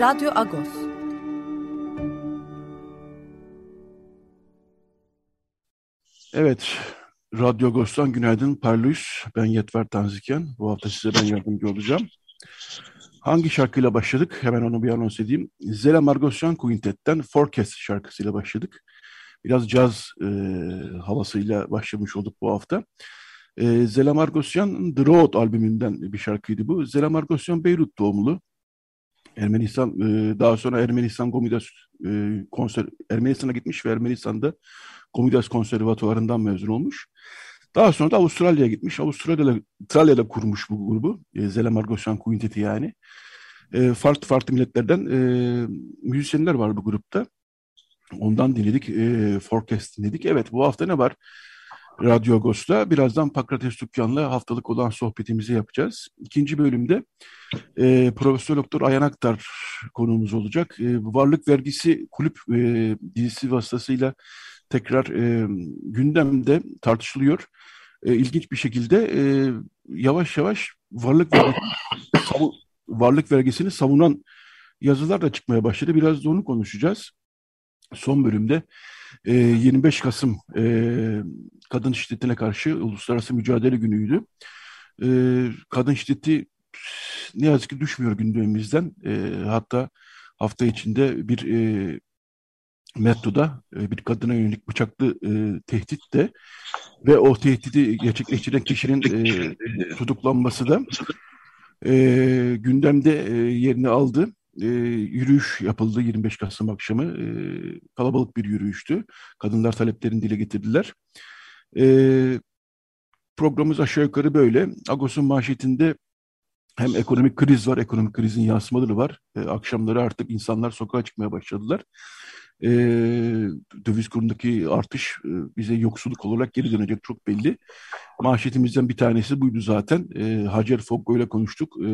Radyo Agos. Evet, Radyo Agos'tan günaydın Parlus. Ben Yetver Tanziken. Bu hafta size ben yardımcı olacağım. Hangi şarkıyla başladık? Hemen onu bir anons edeyim. Zela Margosyan Quintet'ten Forecast şarkısıyla başladık. Biraz caz e, havasıyla başlamış olduk bu hafta. E, Zela Margosyan The Road albümünden bir şarkıydı bu. Zela Margosyan Beyrut doğumlu. Ermenistan e, daha sonra Ermenistan Gomidas e, konser Ermenistan'a gitmiş ve Ermenistan'da Gomidas Konservatuvarı'ndan mezun olmuş. Daha sonra da Avustralya'ya gitmiş. Avustralya'da, Avustralya'da kurmuş bu grubu. E, Zela Margosyan Quinteti yani. E, farklı farklı milletlerden e, müzisyenler var bu grupta. Ondan dinledik. E, Forecast dinledik. Evet bu hafta ne var? Radyo Agos'ta. Birazdan Pakrates Dükkan'la haftalık olan sohbetimizi yapacağız. İkinci bölümde e, Profesör Doktor Ayan Aktar konuğumuz olacak. E, varlık vergisi kulüp e, dizisi vasıtasıyla tekrar e, gündemde tartışılıyor. E, ilginç bir şekilde e, yavaş yavaş varlık vergisi, savu, varlık vergisini savunan yazılar da çıkmaya başladı. Biraz da onu konuşacağız. Son bölümde e, 25 Kasım e, kadın şiddetine karşı uluslararası mücadele günüydü. E, kadın şiddeti ne yazık ki düşmüyor gündemimizden. E, hatta hafta içinde bir e, metroda e, bir kadına yönelik bıçaklı e, tehdit de ve o tehdidi gerçekleştiren kişinin e, tutuklanması da e, gündemde e, yerini aldı. E, yürüyüş yapıldı 25 Kasım akşamı. E, kalabalık bir yürüyüştü. Kadınlar taleplerini dile getirdiler. E, programımız aşağı yukarı böyle. Agos'un manşetinde hem ekonomik kriz var, ekonomik krizin yansımaları var. E, akşamları artık insanlar sokağa çıkmaya başladılar e, döviz kurundaki artış e, bize yoksulluk olarak geri dönecek çok belli. Manşetimizden bir tanesi buydu zaten. E, Hacer Fokko ile konuştuk. E,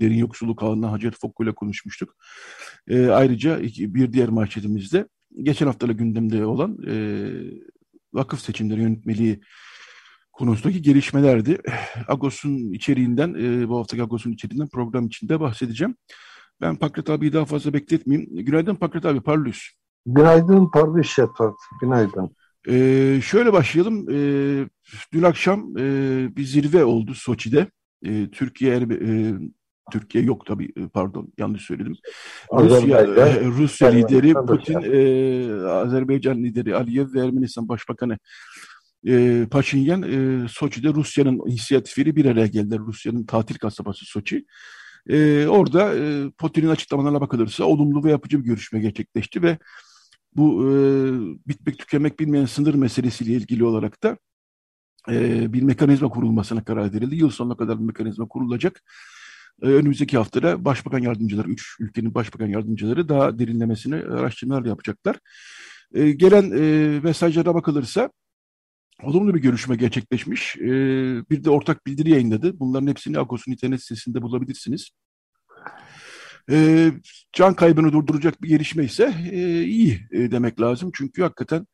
derin yoksulluk alanından Hacer Fokko ile konuşmuştuk. E, ayrıca iki, bir diğer manşetimizde geçen haftada gündemde olan e, vakıf seçimleri yönetmeliği konusundaki gelişmelerdi. Agos'un içeriğinden, e, bu haftaki Agos'un içeriğinden program içinde bahsedeceğim. Ben Pakrat abiyi daha fazla bekletmeyeyim. Günaydın Pakrat abi, parlıyız. Günaydın Parlı Şefkat. Günaydın. Ee, şöyle başlayalım. Ee, dün akşam e, bir zirve oldu Soçi'de. E, Türkiye e, Türkiye yok tabii e, pardon yanlış söyledim. Rusya e, Rusya lideri Putin, e, Azerbaycan lideri Aliyev ve Ermenistan Başbakanı e, Paşinyan e, Soçi'de Rusya'nın inisiyatifiyle bir araya geldiler. Rusya'nın tatil kasabası Soçi. E, orada e, Putin'in açıklamalarına bakılırsa olumlu ve yapıcı bir görüşme gerçekleşti ve bu e, bitmek tükenmek bilmeyen sınır meselesiyle ilgili olarak da e, bir mekanizma kurulmasına karar verildi. Yıl sonuna kadar bir mekanizma kurulacak. E, önümüzdeki haftada başbakan yardımcıları, üç ülkenin başbakan yardımcıları daha derinlemesine araştırmalar yapacaklar. E, gelen e, mesajlara bakılırsa olumlu bir görüşme gerçekleşmiş. E, bir de ortak bildiri yayınladı. Bunların hepsini Akos'un internet sitesinde bulabilirsiniz. E, can kaybını durduracak bir gelişme ise e, iyi e, demek lazım. Çünkü hakikaten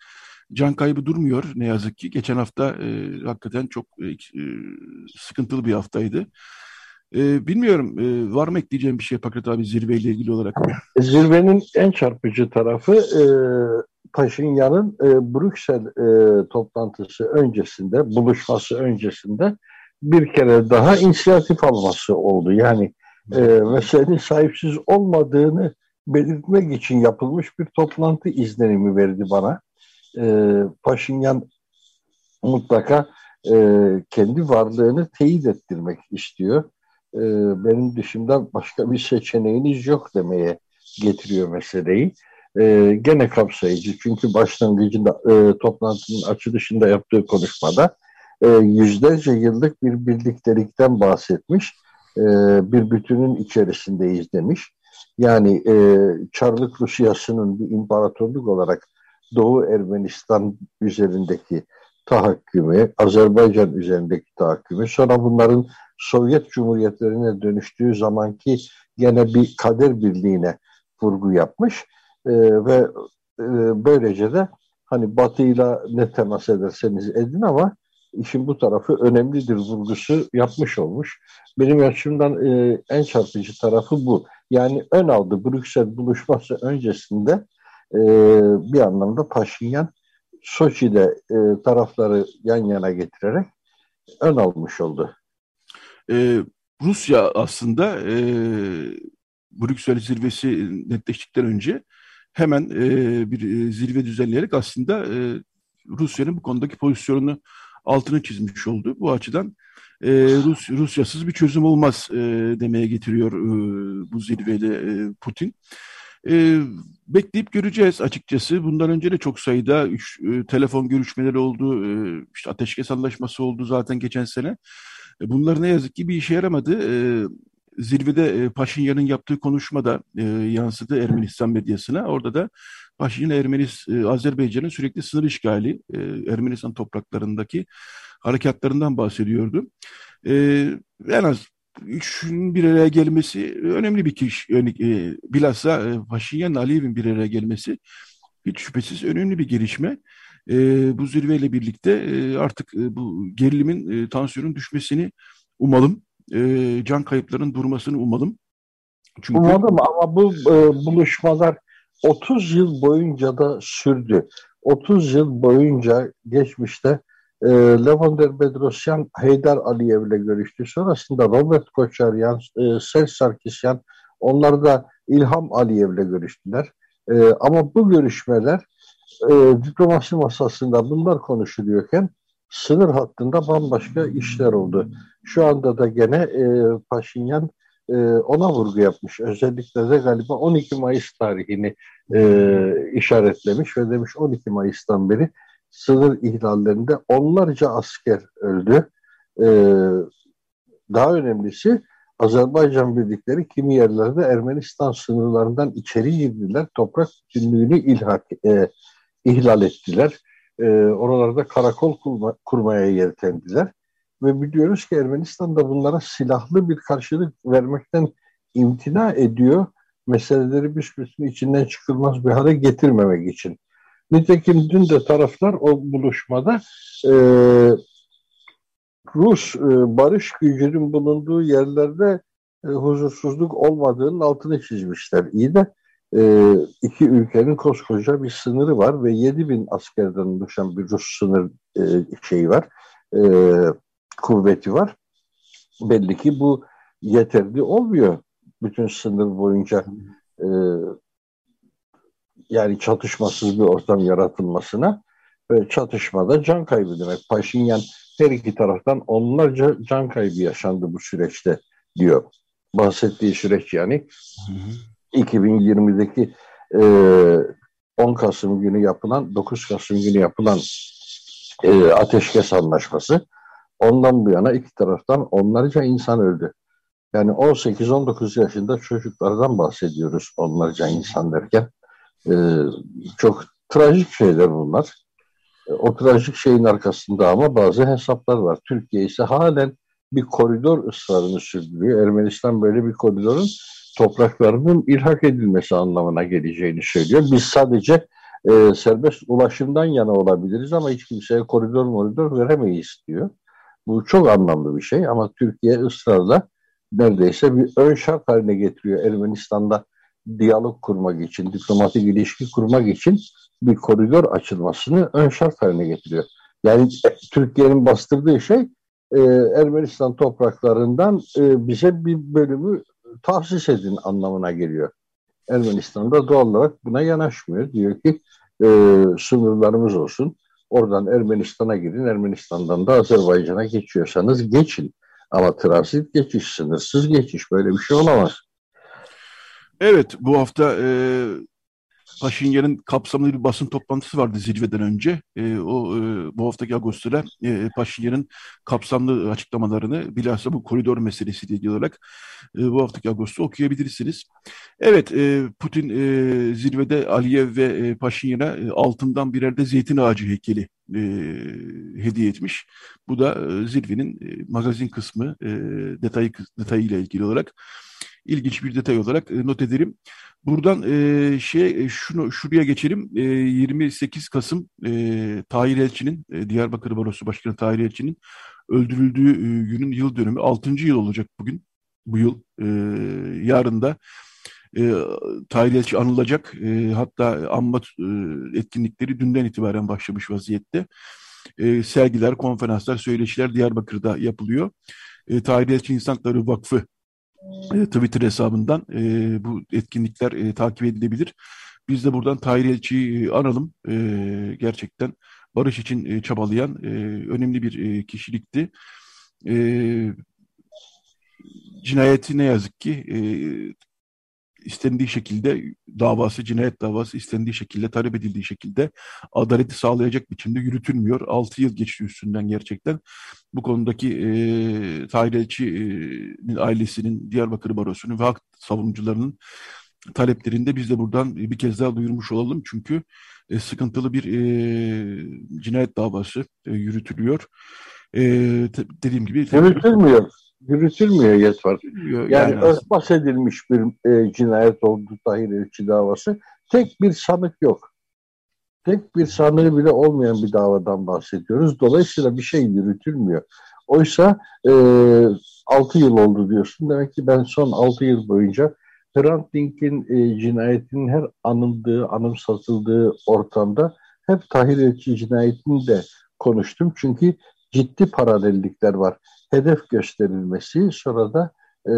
can kaybı durmuyor ne yazık ki. Geçen hafta e, hakikaten çok e, e, sıkıntılı bir haftaydı. E, bilmiyorum e, var mı ekleyeceğim bir şey Pakrat abi zirveyle ilgili olarak? Zirvenin en çarpıcı tarafı e, Paşinyan'ın e, Brüksel e, toplantısı öncesinde, buluşması öncesinde bir kere daha inisiyatif alması oldu. Yani e, meselenin sahipsiz olmadığını belirtmek için yapılmış bir toplantı izlenimi verdi bana. E, Paşinyan mutlaka e, kendi varlığını teyit ettirmek istiyor. E, benim dışımda başka bir seçeneğiniz yok demeye getiriyor meseleyi. E, gene kapsayıcı çünkü başlangıcında e, toplantının açılışında yaptığı konuşmada e, yüzlerce yıllık bir birliktelikten bahsetmiş e, bir bütünün içerisindeyiz demiş. Yani e, Çarlık Rusyası'nın bir imparatorluk olarak Doğu Ermenistan üzerindeki tahakkümü, Azerbaycan üzerindeki tahakkümü, sonra bunların Sovyet Cumhuriyetlerine dönüştüğü zamanki gene bir kader birliğine vurgu yapmış e, ve e, böylece de hani Batı'yla ne temas ederseniz edin ama işin bu tarafı önemlidir vurgusu yapmış olmuş. Benim açımdan e, en çarpıcı tarafı bu. Yani ön aldı Brüksel buluşması öncesinde e, bir anlamda Paşinyan Soçi'de e, tarafları yan yana getirerek ön almış oldu. Ee, Rusya aslında e, Brüksel zirvesi netleştikten önce hemen e, bir e, zirve düzenleyerek aslında e, Rusya'nın bu konudaki pozisyonunu altını çizmiş oldu. Bu açıdan e, Rus, Rusyasız bir çözüm olmaz e, demeye getiriyor e, bu zirvede e, Putin. E, bekleyip göreceğiz açıkçası. Bundan önce de çok sayıda üç, e, telefon görüşmeleri oldu, e, işte ateşkes anlaşması oldu zaten geçen sene. E, bunlar ne yazık ki bir işe yaramadı. E, zirvede e, Paşinyan'ın yaptığı konuşmada e, yansıdı Ermenistan medyasına. Orada da Paşinyan Ermenis, e, Azerbaycan'ın sürekli sınır işgali, e, Ermenistan topraklarındaki harekatlarından bahsediyordu. E, en az üçün bir araya gelmesi önemli bir kişi. Yani, e, bilhassa e, Paşinyan Aliyev'in bir araya gelmesi hiç şüphesiz önemli bir gelişme. E, bu zirveyle birlikte e, artık e, bu gerilimin, e, tansiyonun düşmesini umalım. E, can kayıplarının durmasını umalım. Çünkü... Umadım ama bu e, buluşmalar 30 yıl boyunca da sürdü. 30 yıl boyunca geçmişte e, Levander Bedrosyan Heydar Aliyev ile görüştü. Sonrasında Robert Koçaryan, e, Sel Sarkisyan onlar da İlham Aliyev ile görüştüler. E, ama bu görüşmeler e, diplomasi masasında bunlar konuşuluyorken sınır hattında bambaşka işler oldu. Şu anda da gene e, Paşinyan e, ona vurgu yapmış. Özellikle de galiba 12 Mayıs tarihini e, işaretlemiş ve demiş 12 Mayıs'tan beri sınır ihlallerinde onlarca asker öldü. E, daha önemlisi Azerbaycan birlikleri kimi yerlerde Ermenistan sınırlarından içeri girdiler. Toprak bütünlüğünü ilhak, e, ihlal ettiler. E, oralarda karakol kurma, kurmaya yeltendiler. Ve biliyoruz ki Ermenistan da bunlara silahlı bir karşılık vermekten imtina ediyor. Meseleleri büsbütün içinden çıkılmaz bir hale getirmemek için. Nitekim dün de taraflar o buluşmada e, Rus e, barış gücünün bulunduğu yerlerde e, huzursuzluk olmadığının altını çizmişler. İyi de e, iki ülkenin koskoca bir sınırı var ve 7 bin askerden oluşan bir Rus sınır e, şeyi var, e, kuvveti var. Belli ki bu yeterli olmuyor bütün sınır boyunca e, yani çatışmasız bir ortam yaratılmasına ve çatışmada can kaybı demek. Paşinyan her iki taraftan onlarca can kaybı yaşandı bu süreçte diyor. Bahsettiği süreç yani. Hı hı. 2020'deki e, 10 Kasım günü yapılan, 9 Kasım günü yapılan e, ateşkes anlaşması. Ondan bu yana iki taraftan onlarca insan öldü. Yani 18-19 yaşında çocuklardan bahsediyoruz onlarca insan derken. E, çok trajik şeyler bunlar. E, o trajik şeyin arkasında ama bazı hesaplar var. Türkiye ise halen bir koridor ısrarını sürdürüyor. Ermenistan böyle bir koridorun topraklarının ilhak edilmesi anlamına geleceğini söylüyor. Biz sadece e, serbest ulaşımdan yana olabiliriz ama hiç kimseye koridor koridor veremeyiz diyor. Bu çok anlamlı bir şey ama Türkiye ısrarla neredeyse bir ön şart haline getiriyor Ermenistan'da diyalog kurmak için, diplomatik ilişki kurmak için bir koridor açılmasını ön şart haline getiriyor. Yani e, Türkiye'nin bastırdığı şey e, Ermenistan topraklarından e, bize bir bölümü tahsis edin anlamına geliyor. Ermenistan da doğal olarak buna yanaşmıyor. Diyor ki e, sınırlarımız olsun. Oradan Ermenistan'a girin. Ermenistan'dan da Azerbaycan'a geçiyorsanız geçin. Ama transit geçiş, sınırsız geçiş böyle bir şey olamaz. Evet, bu hafta e, Paşinyan'ın kapsamlı bir basın toplantısı vardı zirveden önce. E, o e, bu haftaki Ağustos'ta e, Paşinyan'ın kapsamlı açıklamalarını bilhassa bu koridor meselesi diye olarak e, bu haftaki Ağustos'ta okuyabilirsiniz. Evet, e, Putin e, zirvede Aliyev ve e, Paşinyan'a e, altından birer de zeytin ağacı heykeli e, hediye etmiş. Bu da e, zirvenin e, magazin kısmı e, detayı detayıyla ilgili olarak ilginç bir detay olarak e, not edelim. Buradan e, şey e, şunu şuraya geçelim. E, 28 Kasım e, Tahir Elçi'nin e, Diyarbakır Barosu Başkanı Tahir Elçi'nin öldürüldüğü e, günün yıl dönümü 6. yıl olacak bugün. Bu yıl e, yarın da e, Tahir Elçi anılacak. E, hatta anma e, etkinlikleri dünden itibaren başlamış vaziyette. E, sergiler, konferanslar, söyleşiler Diyarbakır'da yapılıyor. E, Tahir Elçi İnsan Hakları Vakfı Twitter hesabından e, bu etkinlikler e, takip edilebilir. Biz de buradan Tahir Elçi'yi e, analım. E, gerçekten barış için e, çabalayan e, önemli bir e, kişilikti. E, cinayeti ne yazık ki e, istendiği şekilde davası, cinayet davası istendiği şekilde, talep edildiği şekilde adaleti sağlayacak biçimde yürütülmüyor. 6 yıl geçti üstünden gerçekten. Bu konudaki e, Tahir Elçi'nin ailesinin, Diyarbakır Barosu'nun ve hak savunucularının taleplerinde biz de buradan bir kez daha duyurmuş olalım. Çünkü e, sıkıntılı bir e, cinayet davası e, yürütülüyor. E, dediğim gibi... Yürütülmüyor yürütülmüyor yetvar. Yani, yani örtbas edilmiş bir e, cinayet oldu Tahir Elçi davası. Tek bir sanık yok. Tek bir sanığı bile olmayan bir davadan bahsediyoruz. Dolayısıyla bir şey yürütülmüyor. Oysa e, 6 yıl oldu diyorsun. Demek ki ben son 6 yıl boyunca Hrant Dink'in e, cinayetinin her anıldığı, anımsatıldığı ortamda hep Tahir Elçi cinayetini de konuştum. Çünkü ciddi paralellikler var hedef gösterilmesi sonra da e,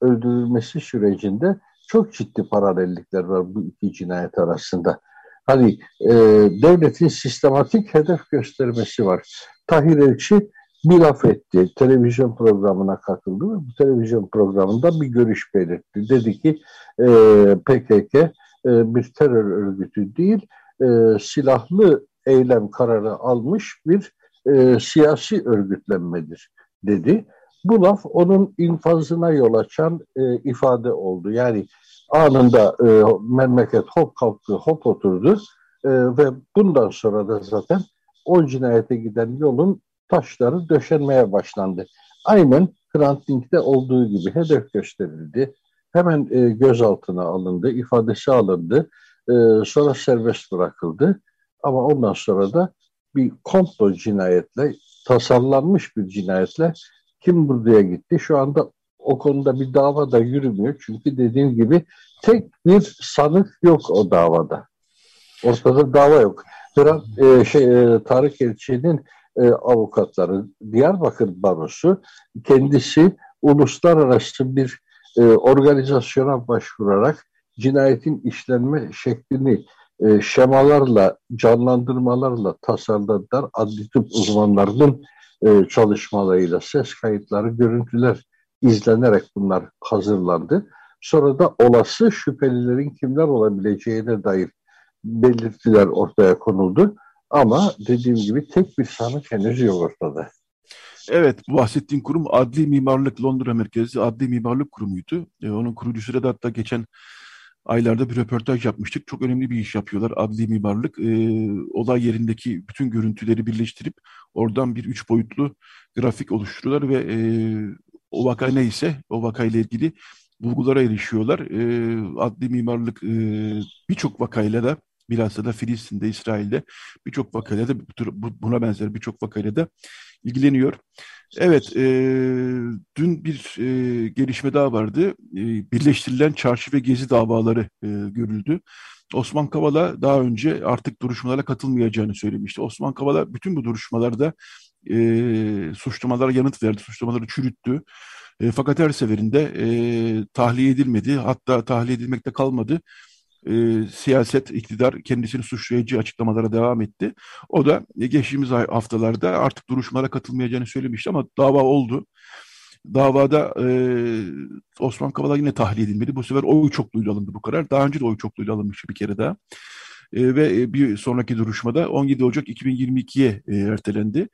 öldürülmesi sürecinde çok ciddi paralellikler var bu iki cinayet arasında. Hani e, devletin sistematik hedef göstermesi var. Tahir Elçi bir laf etti. Televizyon programına katıldı ve bu televizyon programında bir görüş belirtti. Dedi ki e, PKK e, bir terör örgütü değil, e, silahlı eylem kararı almış bir e, siyasi örgütlenmedir dedi. Bu laf onun infazına yol açan e, ifade oldu. Yani anında e, memleket hop kalktı, hop oturdu e, ve bundan sonra da zaten o cinayete giden yolun taşları döşenmeye başlandı. Aynen Hrant Dink'te olduğu gibi hedef gösterildi. Hemen e, gözaltına alındı, ifadesi alındı. E, sonra serbest bırakıldı. Ama ondan sonra da bir komplo cinayetle tasarlanmış bir cinayetle kim buraya gitti? Şu anda o konuda bir dava da yürümüyor. Çünkü dediğim gibi tek bir sanık yok o davada. Ortada dava yok. Biraz e, şey e, Tarık Elçi'nin e, avukatları Diyarbakır Barosu kendisi uluslararası bir e, organizasyona başvurarak cinayetin işlenme şeklini e, şemalarla, canlandırmalarla tasarladılar. Adli tıp uzmanlarının e, çalışmalarıyla ses kayıtları, görüntüler izlenerek bunlar hazırlandı. Sonra da olası şüphelilerin kimler olabileceğine dair belirtiler ortaya konuldu. Ama dediğim gibi tek bir sanık henüz yok ortada. Evet, bahsettiğim kurum Adli Mimarlık Londra merkezli Adli Mimarlık Kurumu'ydu. E, onun kurucusu da hatta geçen aylarda bir röportaj yapmıştık. Çok önemli bir iş yapıyorlar adli mimarlık. E, olay yerindeki bütün görüntüleri birleştirip oradan bir üç boyutlu grafik oluşturuyorlar ve e, o vaka neyse o vakayla ilgili bulgulara erişiyorlar. E, adli mimarlık e, birçok vakayla da bilhassa da Filistin'de, İsrail'de birçok vakayla da buna benzer birçok vakayla da ilgileniyor. Evet, e, dün bir e, gelişme daha vardı. E, birleştirilen çarşı ve gezi davaları e, görüldü. Osman Kavala daha önce artık duruşmalara katılmayacağını söylemişti. Osman Kavala bütün bu duruşmalarda e, suçlamalara yanıt verdi, suçlamaları çürüttü. E, fakat her seferinde e, tahliye edilmedi, hatta tahliye edilmekte kalmadı e, siyaset, iktidar kendisini suçlayıcı açıklamalara devam etti. O da geçtiğimiz haftalarda artık duruşmalara katılmayacağını söylemişti ama dava oldu. davada e, Osman Kavala yine tahliye edilmedi. Bu sefer oy çokluğuyla alındı bu karar. Daha önce de oy çokluğuyla alınmıştı bir kere daha. E, ve bir sonraki duruşmada 17 Ocak 2022'ye e, ertelendi.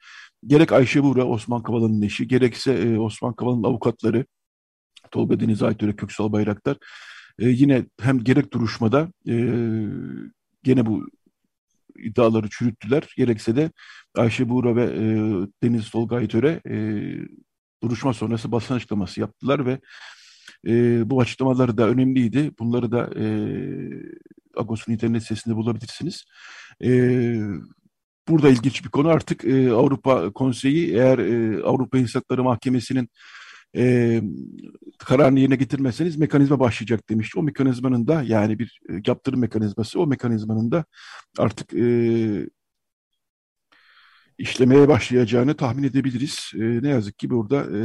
Gerek Ayşe Buğra, Osman Kavala'nın eşi, gerekse e, Osman Kavala'nın avukatları, Tolga Deniz Aytöre, Köksal Bayraktar e, yine hem gerek duruşmada e, gene bu iddiaları çürüttüler. Gerekse de Ayşe Buğra ve e, Deniz Tolga Aytöre e, duruşma sonrası basın açıklaması yaptılar ve e, bu açıklamaları da önemliydi. Bunları da e, Agos'un internet sitesinde bulabilirsiniz. E, burada ilginç bir konu artık e, Avrupa Konseyi eğer e, Avrupa İnsan Hakları Mahkemesi'nin e, kararını yerine getirmezseniz mekanizma başlayacak demişti. O mekanizmanın da yani bir e, yaptırım mekanizması o mekanizmanın da artık e, işlemeye başlayacağını tahmin edebiliriz. E, ne yazık ki burada e,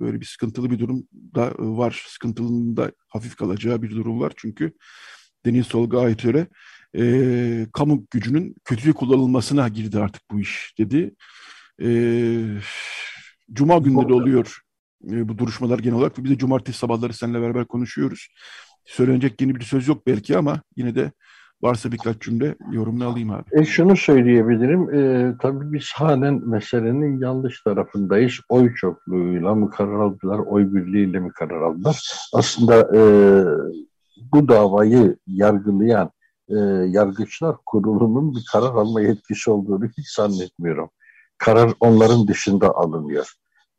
böyle bir sıkıntılı bir durum da var. Sıkıntılının da hafif kalacağı bir durum var. Çünkü Deniz Tolga Aytöre e, kamu gücünün kötüye kullanılmasına girdi artık bu iş dedi. E, Cuma günleri oluyor e, bu duruşmalar genel olarak. Biz de cumartesi sabahları seninle beraber konuşuyoruz. Söylenecek yeni bir söz yok belki ama yine de varsa birkaç cümle yorumunu alayım abi. E şunu söyleyebilirim. E, tabii biz halen meselenin yanlış tarafındayız. Oy çokluğuyla mı karar aldılar, oy birliğiyle mi karar aldılar? Aslında e, bu davayı yargılayan e, yargıçlar kurulunun bir karar alma yetkisi olduğunu hiç zannetmiyorum. Karar onların dışında alınıyor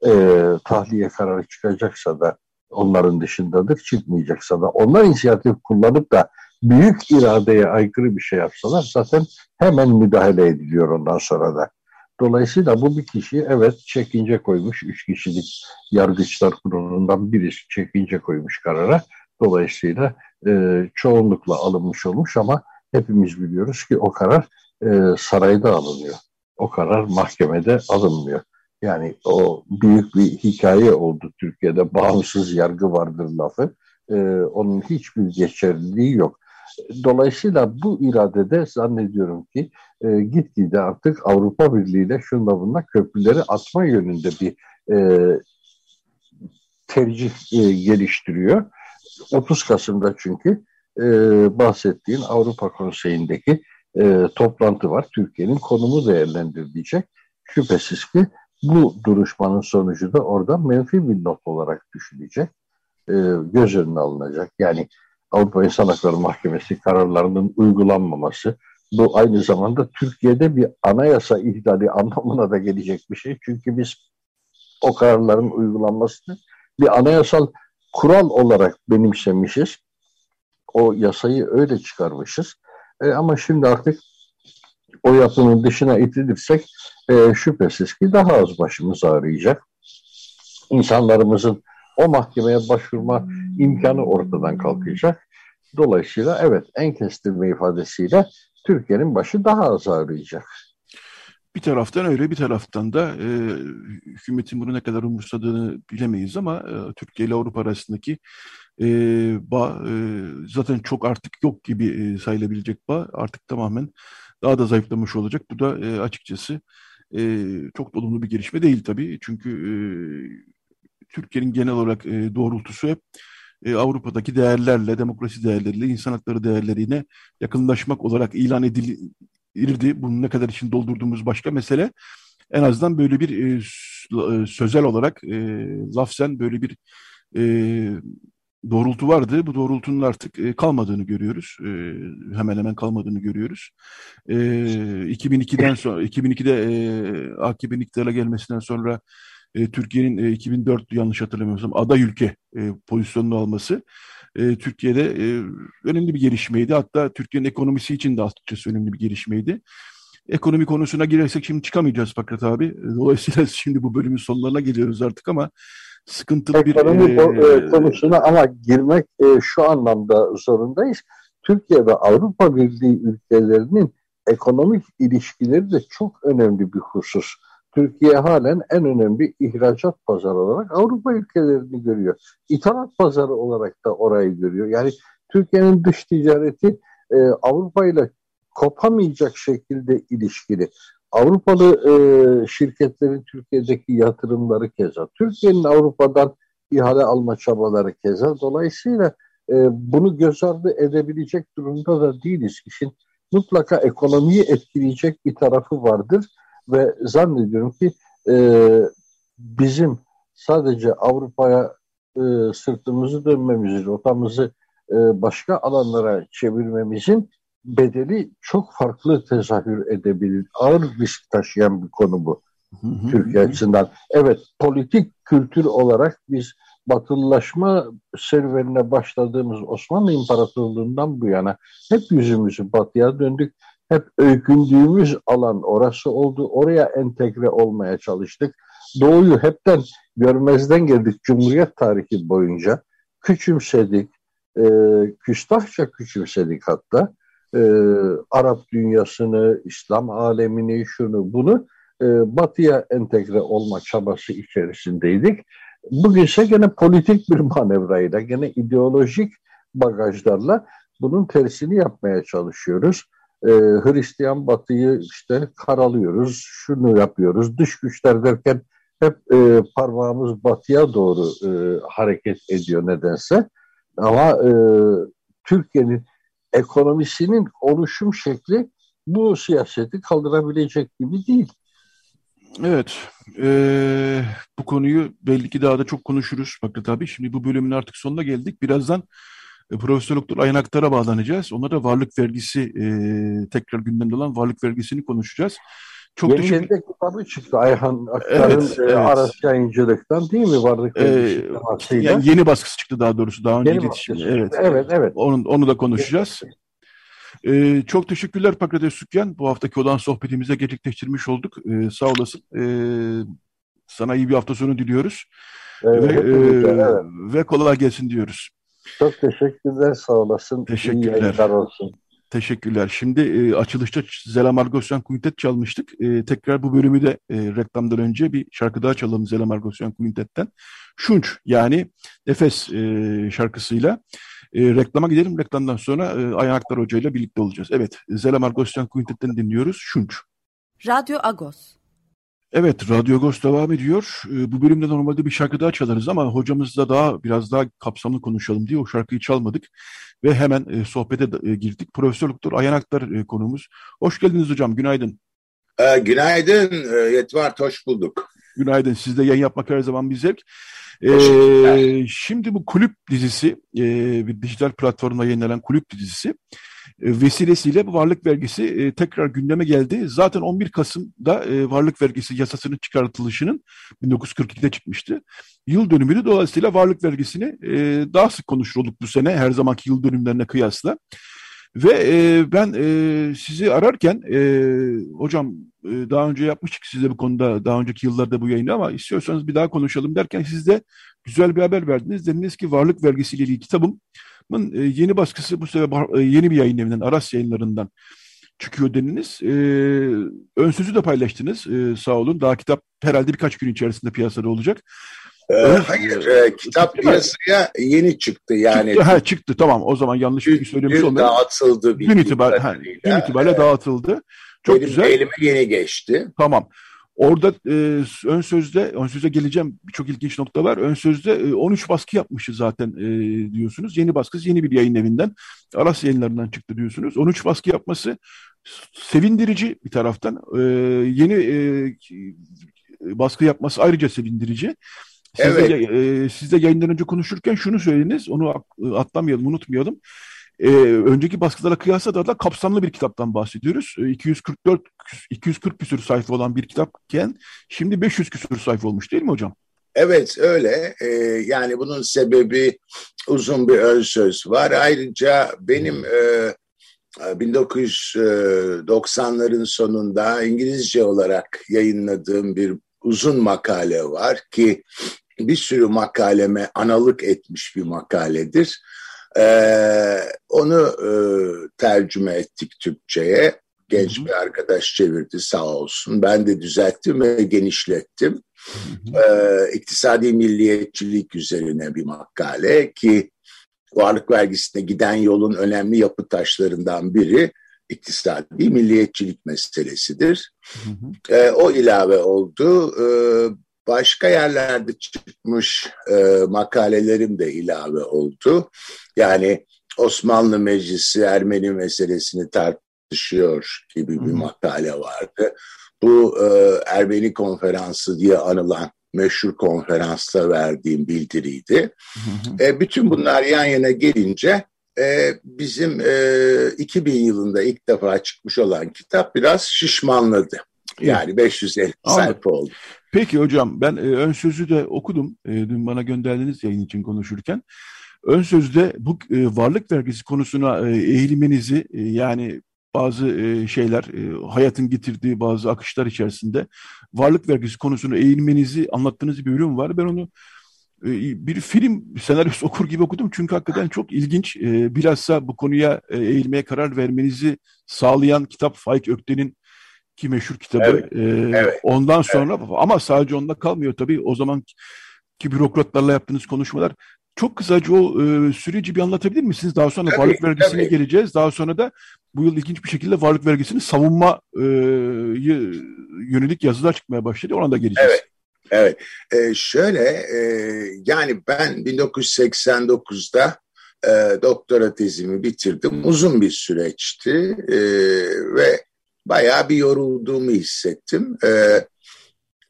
e, tahliye kararı çıkacaksa da onların dışındadır, çıkmayacaksa da onlar inisiyatif kullanıp da büyük iradeye aykırı bir şey yapsalar zaten hemen müdahale ediliyor ondan sonra da. Dolayısıyla bu bir kişi evet çekince koymuş, üç kişilik yargıçlar kurulundan birisi çekince koymuş karara. Dolayısıyla e, çoğunlukla alınmış olmuş ama hepimiz biliyoruz ki o karar e, sarayda alınıyor. O karar mahkemede alınmıyor. Yani o büyük bir hikaye oldu Türkiye'de. Bağımsız yargı vardır lafı. Ee, onun hiçbir geçerliliği yok. Dolayısıyla bu iradede zannediyorum ki e, gitgide artık Avrupa Birliği ile şunla bununla köprüleri atma yönünde bir e, tercih e, geliştiriyor. 30 Kasım'da çünkü e, bahsettiğin Avrupa Konseyi'ndeki e, toplantı var. Türkiye'nin konumu değerlendirilecek. Şüphesiz ki bu duruşmanın sonucu da orada menfi bir not olarak düşünecek, e, göz önüne alınacak. Yani Avrupa İnsan Hakları Mahkemesi kararlarının uygulanmaması, bu aynı zamanda Türkiye'de bir anayasa ihlali anlamına da gelecek bir şey. Çünkü biz o kararların uygulanmasını bir anayasal kural olarak benimsemişiz. O yasayı öyle çıkarmışız. E, ama şimdi artık o yapının dışına itilirsek e, şüphesiz ki daha az başımız ağrıyacak. İnsanlarımızın o mahkemeye başvurma imkanı ortadan kalkacak. Dolayısıyla evet en kestirme ifadesiyle Türkiye'nin başı daha az ağrıyacak. Bir taraftan öyle bir taraftan da e, hükümetin bunu ne kadar umursadığını bilemeyiz ama e, Türkiye ile Avrupa arasındaki e, bağ e, zaten çok artık yok gibi e, sayılabilecek bağ artık tamamen daha da zayıflamış olacak. Bu da e, açıkçası e, çok olumlu bir gelişme değil tabii. Çünkü e, Türkiye'nin genel olarak e, doğrultusu hep e, Avrupa'daki değerlerle, demokrasi değerleriyle, insan hakları değerlerine yakınlaşmak olarak ilan edilirdi. Bunun ne kadar için doldurduğumuz başka mesele. En azından böyle bir e, e sözel olarak e, lafzen böyle bir e, doğrultu vardı. Bu doğrultunun artık e, kalmadığını görüyoruz. E, hemen hemen kalmadığını görüyoruz. E, 2002'den sonra 2002'de e, AKP'nin iktidara gelmesinden sonra e, Türkiye'nin e, 2004 yanlış hatırlamıyorsam aday ülke pozisyonunu alması Türkiye'de önemli bir gelişmeydi. Hatta Türkiye'nin ekonomisi için de açıkçası önemli bir gelişmeydi. Ekonomi konusuna girersek şimdi çıkamayacağız Fakat abi. Dolayısıyla şimdi bu bölümün sonlarına geliyoruz artık ama sıkıntılı bir... Ekonomi e, konusuna ama girmek e, şu anlamda zorundayız. Türkiye ve Avrupa Birliği ülkelerinin ekonomik ilişkileri de çok önemli bir husus. Türkiye halen en önemli ihracat pazarı olarak Avrupa ülkelerini görüyor. İthalat pazarı olarak da orayı görüyor. Yani Türkiye'nin dış ticareti e, Avrupa ile kopamayacak şekilde ilişkili. Avrupalı e, şirketlerin Türkiye'deki yatırımları keza, Türkiye'nin Avrupa'dan ihale alma çabaları keza. Dolayısıyla e, bunu göz ardı edebilecek durumda da değiliz. İşin mutlaka ekonomiyi etkileyecek bir tarafı vardır ve zannediyorum ki e, bizim sadece Avrupa'ya e, sırtımızı dönmemizin, rotamızı e, başka alanlara çevirmemizin bedeli çok farklı tezahür edebilir. Ağır risk taşıyan bir konu bu. Türkiye açısından. Evet politik kültür olarak biz batılılaşma serüvenine başladığımız Osmanlı İmparatorluğu'ndan bu yana hep yüzümüzü batıya döndük. Hep öykündüğümüz alan orası oldu. Oraya entegre olmaya çalıştık. Doğuyu hepten görmezden geldik Cumhuriyet tarihi boyunca. Küçümsedik, e, küstahça küçümsedik hatta. E, Arap dünyasını, İslam alemini, şunu bunu e, batıya entegre olma çabası içerisindeydik. Bugün ise gene politik bir manevrayla, gene ideolojik bagajlarla bunun tersini yapmaya çalışıyoruz. Ee, Hristiyan batıyı işte karalıyoruz, şunu yapıyoruz, dış güçler derken hep e, parmağımız batıya doğru e, hareket ediyor nedense. Ama e, Türkiye'nin ekonomisinin oluşum şekli bu siyaseti kaldırabilecek gibi değil. Evet, e, bu konuyu belli ki daha da çok konuşuruz Fakret abi. Şimdi bu bölümün artık sonuna geldik. Birazdan e, Profesör Doktor Ayhan Aktar'a bağlanacağız. Ona da varlık vergisi, e, tekrar gündemde olan varlık vergisini konuşacağız. Çok Yeni teşekkür... de kitabı çıktı Ayhan Aktar'ın evet, e, evet. Aras Yayıncılık'tan değil mi? Varlık vergisi ee, yani Yeni baskısı çıktı daha doğrusu. Daha önce iletişimde. Evet, evet, evet. Onun, onu da konuşacağız. Evet. Ee, çok teşekkürler Pakrates Sükyan. Bu haftaki olan sohbetimize gerçekleştirmiş olduk. Ee, sağ olasın. Ee, sana iyi bir hafta sonu diliyoruz. Evet, ve, e, evet. ve kolay gelsin diyoruz. Çok teşekkürler, sağ olasın. Teşekkürler. İyi olsun. Teşekkürler. Şimdi e, açılışta Zela Margosyan Quintet çalmıştık. E, tekrar bu bölümü de e, reklamdan önce bir şarkı daha çalalım Zela Margosyan Quintet'ten. Şunç yani Efes e, şarkısıyla. E, reklama gidelim. Reklamdan sonra e, Ayaklar Hoca ile birlikte olacağız. Evet, Zela Margosyan Quintet'ten dinliyoruz. Şunç. Radyo Agos. Evet, Radyo Agos devam ediyor. E, bu bölümde normalde bir şarkı daha çalarız ama hocamızla daha biraz daha kapsamlı konuşalım diye o şarkıyı çalmadık. Ve hemen e, sohbete e, girdik. Profesör Doktor Ayhan Aktar e, konuğumuz. Hoş geldiniz hocam, günaydın. E, günaydın, Yetvart, hoş bulduk. Günaydın, sizde yayın yapmak her zaman bir zevk. Ee, şimdi bu kulüp dizisi, bir dijital platformda yayınlanan kulüp dizisi vesilesiyle bu varlık vergisi e, tekrar gündeme geldi. Zaten 11 Kasım'da e, varlık vergisi yasasının çıkartılışının 1942'de çıkmıştı. Yıl dönümünü dolayısıyla varlık vergisini e, daha sık konuşur olduk bu sene her zamanki yıl dönümlerine kıyasla. Ve e, ben e, sizi ararken e, hocam e, daha önce yapmıştık size bu konuda daha önceki yıllarda bu yayını ama istiyorsanız bir daha konuşalım derken siz de güzel bir haber verdiniz. Dediniz ki varlık vergisiyle ilgili kitabımın e, yeni baskısı bu sefer e, yeni bir yayın evinden Aras yayınlarından çıkıyor deniniz. E, ön sözü de paylaştınız e, sağ olun. Daha kitap herhalde birkaç gün içerisinde piyasada olacak. Ee, hayır, e, kitap piyasaya yeni çıktı yani. Çıktı, ha, çıktı tamam o zaman yanlış bir şey söylemiş olmayalım. Dün dağıtıldı. Dün itibariyle, ha, dün itibariyle evet. dağıtıldı. Çok Benim güzel. elime yeni geçti. Tamam. Orada e, ön sözde, ön söze geleceğim birçok ilginç nokta var. Ön sözde e, 13 baskı yapmışız zaten e, diyorsunuz. Yeni baskısı yeni bir yayın evinden, Aras yayınlarından çıktı diyorsunuz. 13 baskı yapması sevindirici bir taraftan. E, yeni e, baskı yapması ayrıca sevindirici. Siz, evet. de, e, siz de yayından önce konuşurken şunu söylediniz, onu atlamayalım, unutmayalım. E, önceki baskılara kıyasla da, da kapsamlı bir kitaptan bahsediyoruz. E, 244 240 küsur sayfa olan bir kitapken şimdi 500 küsur sayfa olmuş değil mi hocam? Evet öyle. E, yani bunun sebebi uzun bir ön söz var. Ayrıca benim e, 1990'ların sonunda İngilizce olarak yayınladığım bir uzun makale var ki bir sürü makaleme analık etmiş bir makaledir. Ee, onu e, tercüme ettik Türkçe'ye. Genç bir arkadaş çevirdi sağ olsun. Ben de düzelttim ve genişlettim. Ee, iktisadi milliyetçilik üzerine bir makale ki varlık vergisine giden yolun önemli yapı taşlarından biri iktisadi milliyetçilik meselesidir. Hı hı. E, o ilave oldu. E, başka yerlerde çıkmış e, makalelerim de ilave oldu. Yani Osmanlı Meclisi Ermeni meselesini tartışıyor gibi bir makale vardı. Bu e, Ermeni konferansı diye anılan meşhur konferansta verdiğim bildiriydi. E, bütün bunlar yan yana gelince e, bizim e, 2000 yılında ilk defa çıkmış olan kitap biraz şişmanladı. Yani 550 Anladım. sayfa oldu. Peki hocam ben e, ön sözü de okudum. E, dün bana gönderdiğiniz yayın için konuşurken. Ön sözde bu e, varlık vergisi konusuna e, eğilmenizi e, yani bazı e, şeyler e, hayatın getirdiği bazı akışlar içerisinde varlık vergisi konusunu eğilmenizi anlattığınız bir bölüm var. Ben onu e, bir film senaryosu okur gibi okudum çünkü hakikaten çok ilginç. E, bilhassa bu konuya e, eğilmeye karar vermenizi sağlayan kitap Faik Ökten'in ki meşhur kitabı. Evet, ee, evet, ondan sonra evet. ama sadece onda kalmıyor tabii. O zaman ki bürokratlarla yaptığınız konuşmalar çok kısaca o e, süreci bir anlatabilir misiniz? Daha sonra tabii, varlık vergisine tabii. geleceğiz. Daha sonra da bu yıl ilginç bir şekilde varlık vergisini savunma e, yönelik yazılar çıkmaya başladı. Ona da geleceğiz. Evet. Evet. Ee, şöyle e, yani ben 1989'da e, doktora tezimi bitirdim. Uzun bir süreçti e, ve bayağı bir yorulduğumu hissettim. E,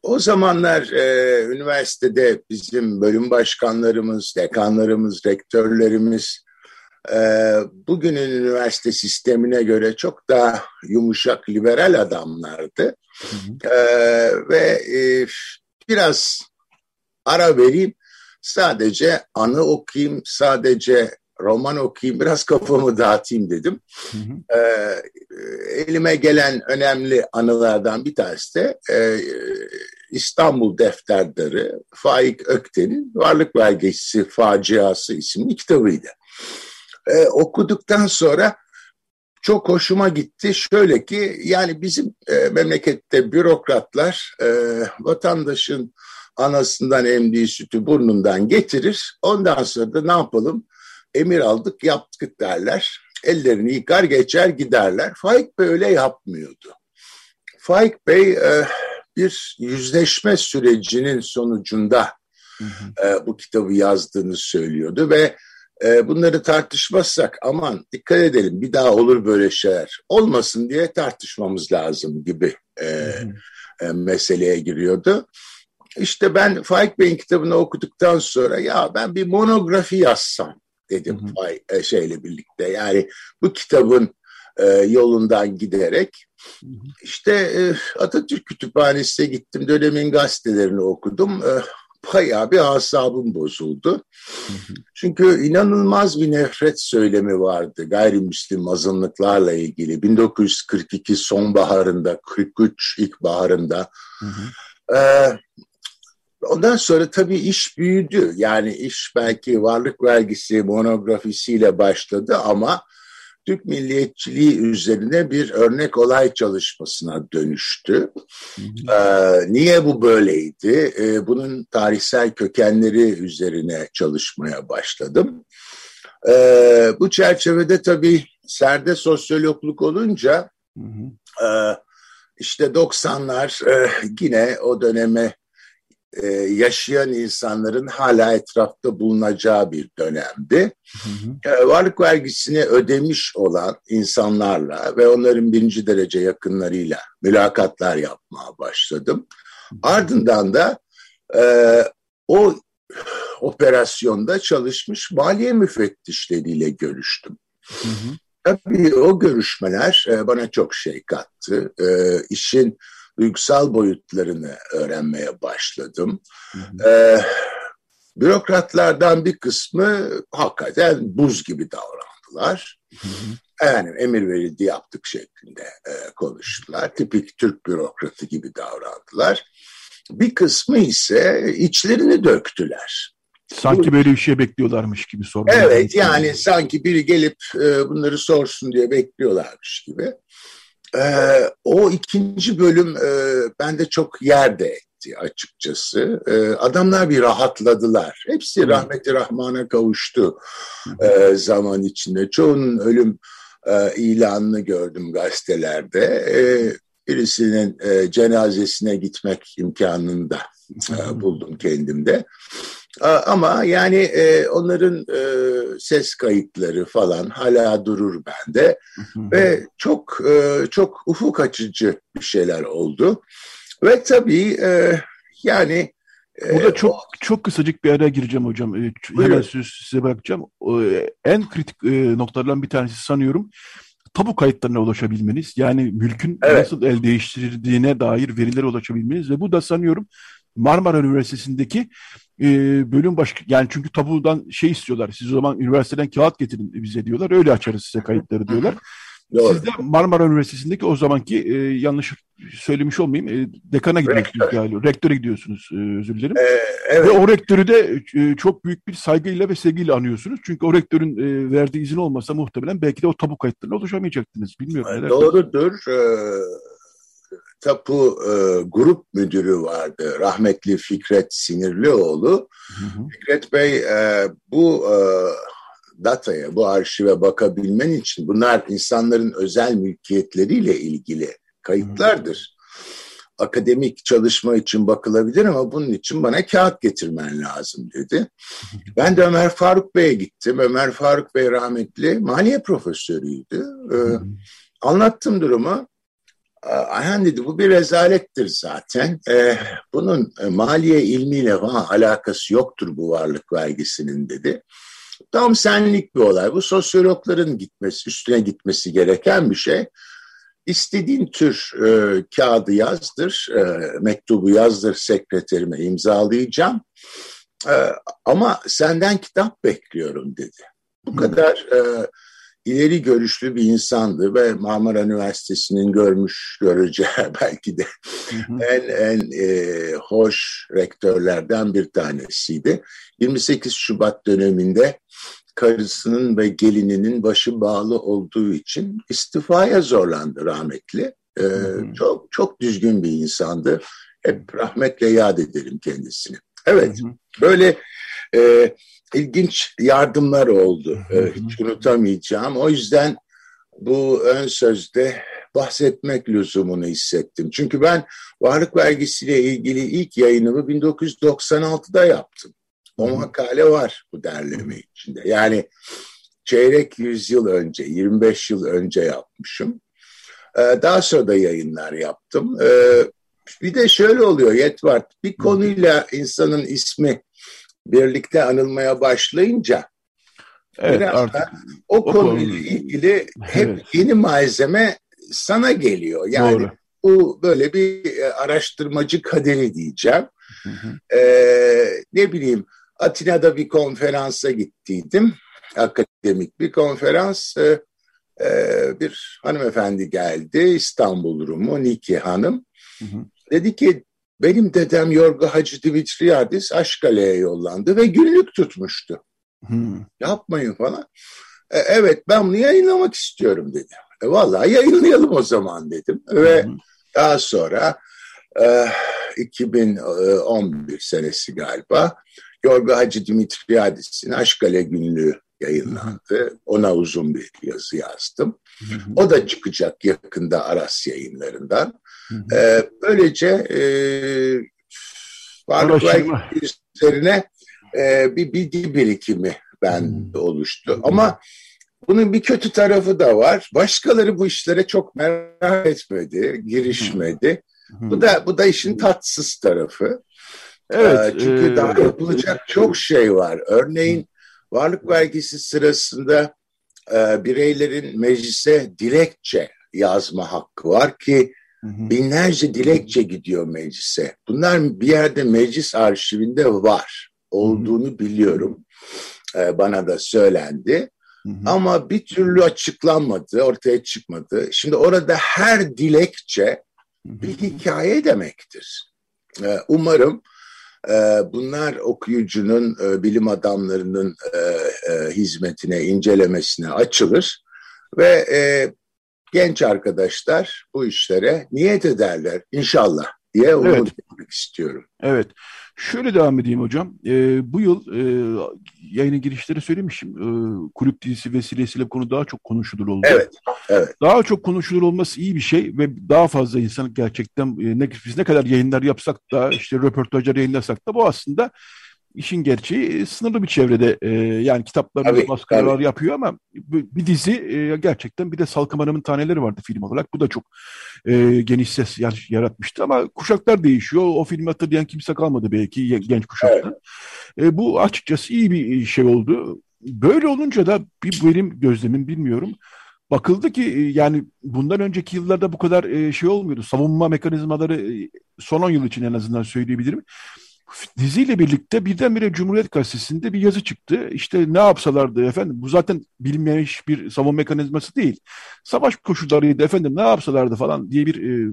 o zamanlar e, üniversitede bizim bölüm başkanlarımız, dekanlarımız, rektörlerimiz e, bugünün üniversite sistemine göre çok daha yumuşak, liberal adamlardı. Hı hı. E, ve e, biraz ara vereyim, sadece anı okuyayım, sadece roman okuyayım, biraz kafamı dağıtayım dedim. Hı hı. Ee, elime gelen önemli anılardan bir tanesi de e, İstanbul Defterdarı Faik Ökten'in Varlık Belgesi Faciası isimli kitabıydı. Ee, okuduktan sonra çok hoşuma gitti. Şöyle ki yani bizim e, memlekette bürokratlar e, vatandaşın anasından emdiği sütü burnundan getirir. Ondan sonra da ne yapalım? Emir aldık yaptık derler. Ellerini yıkar geçer giderler. Faik Bey öyle yapmıyordu. Faik Bey e, bir yüzleşme sürecinin sonucunda hı hı. E, bu kitabı yazdığını söylüyordu ve e, bunları tartışmazsak aman dikkat edelim bir daha olur böyle şeyler olmasın diye tartışmamız lazım gibi e, e, meseleye giriyordu. İşte ben Faik Bey'in kitabını okuduktan sonra ya ben bir monografi yazsam dedim hı hı. E, şeyle birlikte. Yani bu kitabın e, yolundan giderek hı hı. işte e, Atatürk Kütüphanesi'ne gittim. Dönemin gazetelerini okudum. E, bayağı bir asabım bozuldu. Çünkü inanılmaz bir nefret söylemi vardı gayrimüslim azınlıklarla ilgili. 1942 sonbaharında, 43 ilkbaharında. Hı hı. Ee, ondan sonra tabii iş büyüdü. Yani iş belki varlık vergisi monografisiyle başladı ama Türk milliyetçiliği üzerine bir örnek olay çalışmasına dönüştü. Ee, niye bu böyleydi? Ee, bunun tarihsel kökenleri üzerine çalışmaya başladım. Ee, bu çerçevede tabii serde sosyologluk olunca E, işte 90'lar e, yine o döneme e, yaşayan insanların hala etrafta bulunacağı bir dönemdi. Hı hı. E, varlık vergisini ödemiş olan insanlarla ve onların birinci derece yakınlarıyla mülakatlar yapmaya başladım. Ardından da e, o operasyonda çalışmış maliye müfettişleriyle görüştüm. Hı hı. Tabii o görüşmeler e, bana çok şey kattı. E, işin duygusal boyutlarını öğrenmeye başladım. Hı hı. Ee, bürokratlardan bir kısmı hakikaten buz gibi davrandılar. Hı hı. Yani emir verildi yaptık şeklinde e, konuştular. Tipik Türk bürokratı gibi davrandılar. Bir kısmı ise içlerini döktüler. Sanki böyle bir şey bekliyorlarmış gibi sormuyor. Evet yani sanki biri gelip e, bunları sorsun diye bekliyorlarmış gibi. Ee, o ikinci bölüm e, bende çok yerde etti açıkçası. E, adamlar bir rahatladılar. Hepsi rahmeti rahmana kavuştu e, zaman içinde. Çoğunun ölüm e, ilanını gördüm gazetelerde. E, birisinin e, cenazesine gitmek imkanını da e, buldum kendimde. Ama yani e, onların e, ses kayıtları falan hala durur bende ve çok e, çok ufuk açıcı bir şeyler oldu ve tabii e, yani e, Burada çok çok kısacık bir araya gireceğim hocam. E, hemen söz size bırakacağım. En kritik e, noktalardan bir tanesi sanıyorum tabu kayıtlarına ulaşabilmeniz. Yani mülkün evet. nasıl el değiştirdiğine dair verilere ulaşabilmeniz ve bu da sanıyorum Marmara Üniversitesi'ndeki e, bölüm baş yani çünkü tabudan şey istiyorlar. Siz o zaman üniversiteden kağıt getirin bize diyorlar. Öyle açarız size kayıtları diyorlar. Doğru. Siz de Marmara Üniversitesi'ndeki o zamanki e, yanlış söylemiş olmayayım e, dekana gidiyorsunuz Rektör. galiba. Rektöre gidiyorsunuz e, özür dilerim. Ee, evet. Ve o rektörü de e, çok büyük bir saygıyla ve sevgiyle anıyorsunuz. Çünkü o rektörün e, verdiği izin olmasa muhtemelen belki de o tabu kayıtlarına ulaşamayacaktınız. Bilmiyorum. Doğrudur. Ee, tapu e, grup müdürü vardı. Rahmetli Fikret Sinirlioğlu. Hı hı. Fikret Bey e, bu e, dataya, bu arşive bakabilmen için bunlar insanların özel mülkiyetleriyle ilgili kayıtlardır. Hı. Akademik çalışma için bakılabilir ama bunun için bana kağıt getirmen lazım dedi. Ben de Ömer Faruk Bey'e gittim. Ömer Faruk Bey rahmetli maliye profesörüydü. Ee, anlattım durumu. Ayhan dedi bu bir rezalettir zaten. Ee, bunun e, maliye ilmiyle falan alakası yoktur bu varlık vergisinin dedi. Tam senlik bir olay. Bu sosyologların gitmesi, üstüne gitmesi gereken bir şey. İstediğin tür e, kağıdı yazdır, e, mektubu yazdır sekreterime imzalayacağım. E, ama senden kitap bekliyorum dedi. Bu kadar e, ileri görüşlü bir insandı ve Marmara Üniversitesi'nin görmüş göreceği belki de en en e, hoş rektörlerden bir tanesiydi. 28 Şubat döneminde karısının ve gelininin başı bağlı olduğu için istifaya zorlandı rahmetli. Ee, çok çok düzgün bir insandı. Hep rahmetle yad ederim kendisini. Evet, böyle e, ilginç yardımlar oldu. Ee, hiç unutamayacağım. O yüzden bu ön sözde bahsetmek lüzumunu hissettim. Çünkü ben varlık vergisiyle ilgili ilk yayınımı 1996'da yaptım. O makale var bu derleme içinde. Yani çeyrek yüzyıl önce, 25 yıl önce yapmışım. Ee, daha sonra da yayınlar yaptım. Ee, bir de şöyle oluyor Yetvart, bir konuyla insanın ismi birlikte anılmaya başlayınca evet, artık o, o konuyla konu... ilgili hep evet. yeni malzeme sana geliyor. Yani Doğru. bu böyle bir e, araştırmacı kaderi diyeceğim. Hı hı. Ee, ne bileyim Atina'da bir konferansa gittiydim. Akademik bir konferans. E, e, bir hanımefendi geldi İstanbul Rumu Niki Hanım. Hı hı. Dedi ki benim dedem Yorga Hacı Dimitriadis Aşkale'ye yollandı ve günlük tutmuştu. Hı. Yapmayın falan. E, evet ben bunu yayınlamak istiyorum dedi. E, vallahi yayınlayalım o zaman dedim. Ve hı. daha sonra e, 2011 senesi galiba Yorga Hacı Dimitriadis'in Aşkale Günlüğü yayınlandı. Ona uzun bir yazı yazdım. O da çıkacak yakında Aras yayınlarından. Ee, böylece e, varlık üzerine e, bir bilgi birikimi ben oluştu. Ama bunun bir kötü tarafı da var. Başkaları bu işlere çok merak etmedi, girişmedi. Bu da bu da işin tatsız tarafı. Evet. Ee, çünkü e, daha yapılacak çok şey var. Örneğin varlık vergisi sırasında e, bireylerin meclise dilekçe yazma hakkı var ki binlerce dilekçe gidiyor meclise. Bunlar bir yerde meclis arşivinde var. Olduğunu biliyorum. E, bana da söylendi. Ama bir türlü açıklanmadı, ortaya çıkmadı. Şimdi orada her dilekçe bir hikaye demektir. E, umarım bunlar okuyucunun, e, bilim adamlarının e, e, hizmetine, incelemesine açılır ve genç arkadaşlar bu işlere niyet ederler inşallah. diye umut evet. etmek istiyorum. Evet. Şöyle devam edeyim hocam. E, bu yıl e, yayının girişleri söylemişim. E, kulüp dizisi vesilesiyle bu konu daha çok konuşulur oldu. Evet. evet. Daha çok konuşulur olması iyi bir şey ve daha fazla insan gerçekten e, ne, biz ne kadar yayınlar yapsak da işte röportajlar yayınlasak da bu aslında işin gerçeği e, sınırlı bir çevrede e, yani kitaplarında baskılar yapıyor ama bir dizi e, gerçekten bir de Salkım Hanım'ın taneleri vardı film olarak. Bu da çok e, geniş ses yaratmıştı ama kuşaklar değişiyor. O filmi hatırlayan kimse kalmadı belki genç kuşakta. Evet. E, bu açıkçası iyi bir şey oldu. Böyle olunca da bir benim gözlemim bilmiyorum. Bakıldı ki e, yani bundan önceki yıllarda bu kadar e, şey olmuyordu. Savunma mekanizmaları son 10 yıl için en azından söyleyebilirim diziyle birlikte birdenbire Cumhuriyet Gazetesi'nde bir yazı çıktı. İşte ne yapsalardı efendim bu zaten bilinmemiş bir savunma mekanizması değil. Savaş koşullarıydı efendim ne yapsalardı falan diye bir e,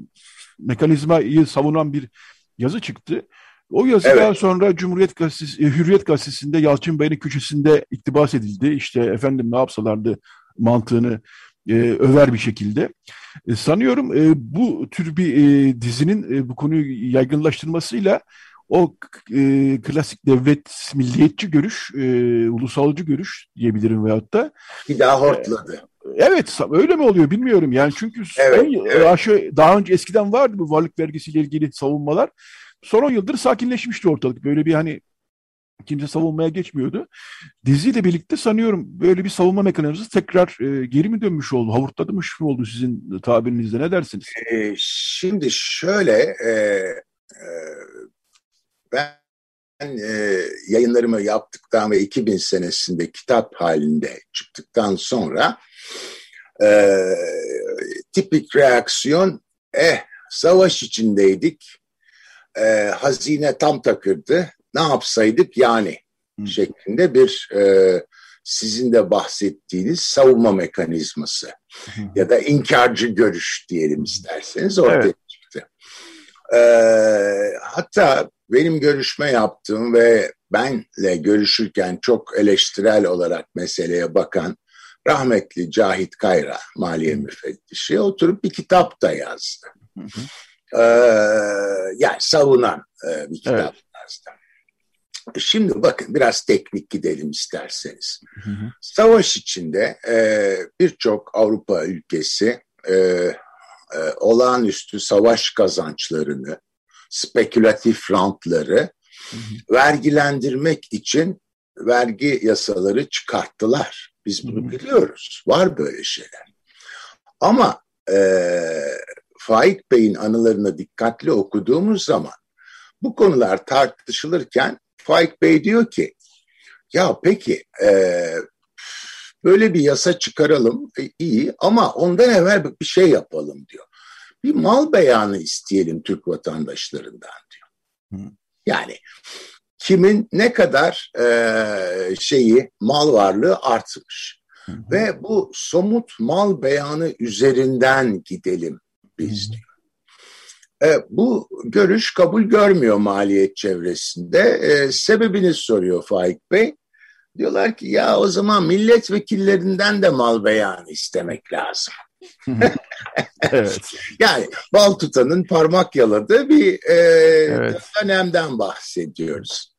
mekanizmayı savunan bir yazı çıktı. O yazı evet. daha sonra Cumhuriyet Gazetesi, e, Hürriyet Gazetesi'nde Yalçın Bey'in köşesinde iktibas edildi. İşte efendim ne yapsalardı mantığını e, över bir şekilde. E, sanıyorum e, bu tür bir e, dizinin e, bu konuyu yaygınlaştırmasıyla o e, klasik devlet milliyetçi görüş, e, ulusalcı görüş diyebilirim veyahut da. Bir daha hortladı. E, evet öyle mi oluyor bilmiyorum yani çünkü evet, son, evet. Aşı, daha önce eskiden vardı bu varlık vergisiyle ilgili savunmalar. Son 10 yıldır sakinleşmişti ortalık. Böyle bir hani kimse savunmaya geçmiyordu. Diziyle birlikte sanıyorum böyle bir savunma mekanizması tekrar e, geri mi dönmüş oldu? Havurtlamış mı oldu sizin tabirinizde ne dersiniz? E, şimdi şöyle e, e, ben e, yayınlarımı yaptıktan ve 2000 senesinde kitap halinde çıktıktan sonra e, tipik reaksiyon eh savaş içindeydik e, hazine tam takırdı ne yapsaydık yani Hı. şeklinde bir e, sizin de bahsettiğiniz savunma mekanizması Hı. ya da inkarcı görüş diyelim isterseniz ortaya evet. E, hatta benim görüşme yaptığım ve benle görüşürken çok eleştirel olarak meseleye bakan rahmetli Cahit Kayra Maliye Müfettişi oturup bir kitap da yazdı. Ee, yani savunan e, bir kitap evet. yazdı. Şimdi bakın biraz teknik gidelim isterseniz. Hı hı. Savaş içinde e, birçok Avrupa ülkesi e, e, olağanüstü savaş kazançlarını spekülatif rantları vergilendirmek için vergi yasaları çıkarttılar. Biz bunu biliyoruz. Var böyle şeyler. Ama e, Faik Bey'in anılarını dikkatli okuduğumuz zaman bu konular tartışılırken Faik Bey diyor ki ya peki e, böyle bir yasa çıkaralım e, iyi ama ondan evvel bir şey yapalım diyor bir mal beyanı isteyelim Türk vatandaşlarından diyor. Yani kimin ne kadar e, şeyi mal varlığı artmış. Ve bu somut mal beyanı üzerinden gidelim biz diyor. E, bu görüş kabul görmüyor maliyet çevresinde. E, sebebini soruyor Faik Bey. Diyorlar ki ya o zaman milletvekillerinden de mal beyanı istemek lazım evet. Yani bal tutanın parmak yaladığı bir e, evet. dönemden bahsediyoruz.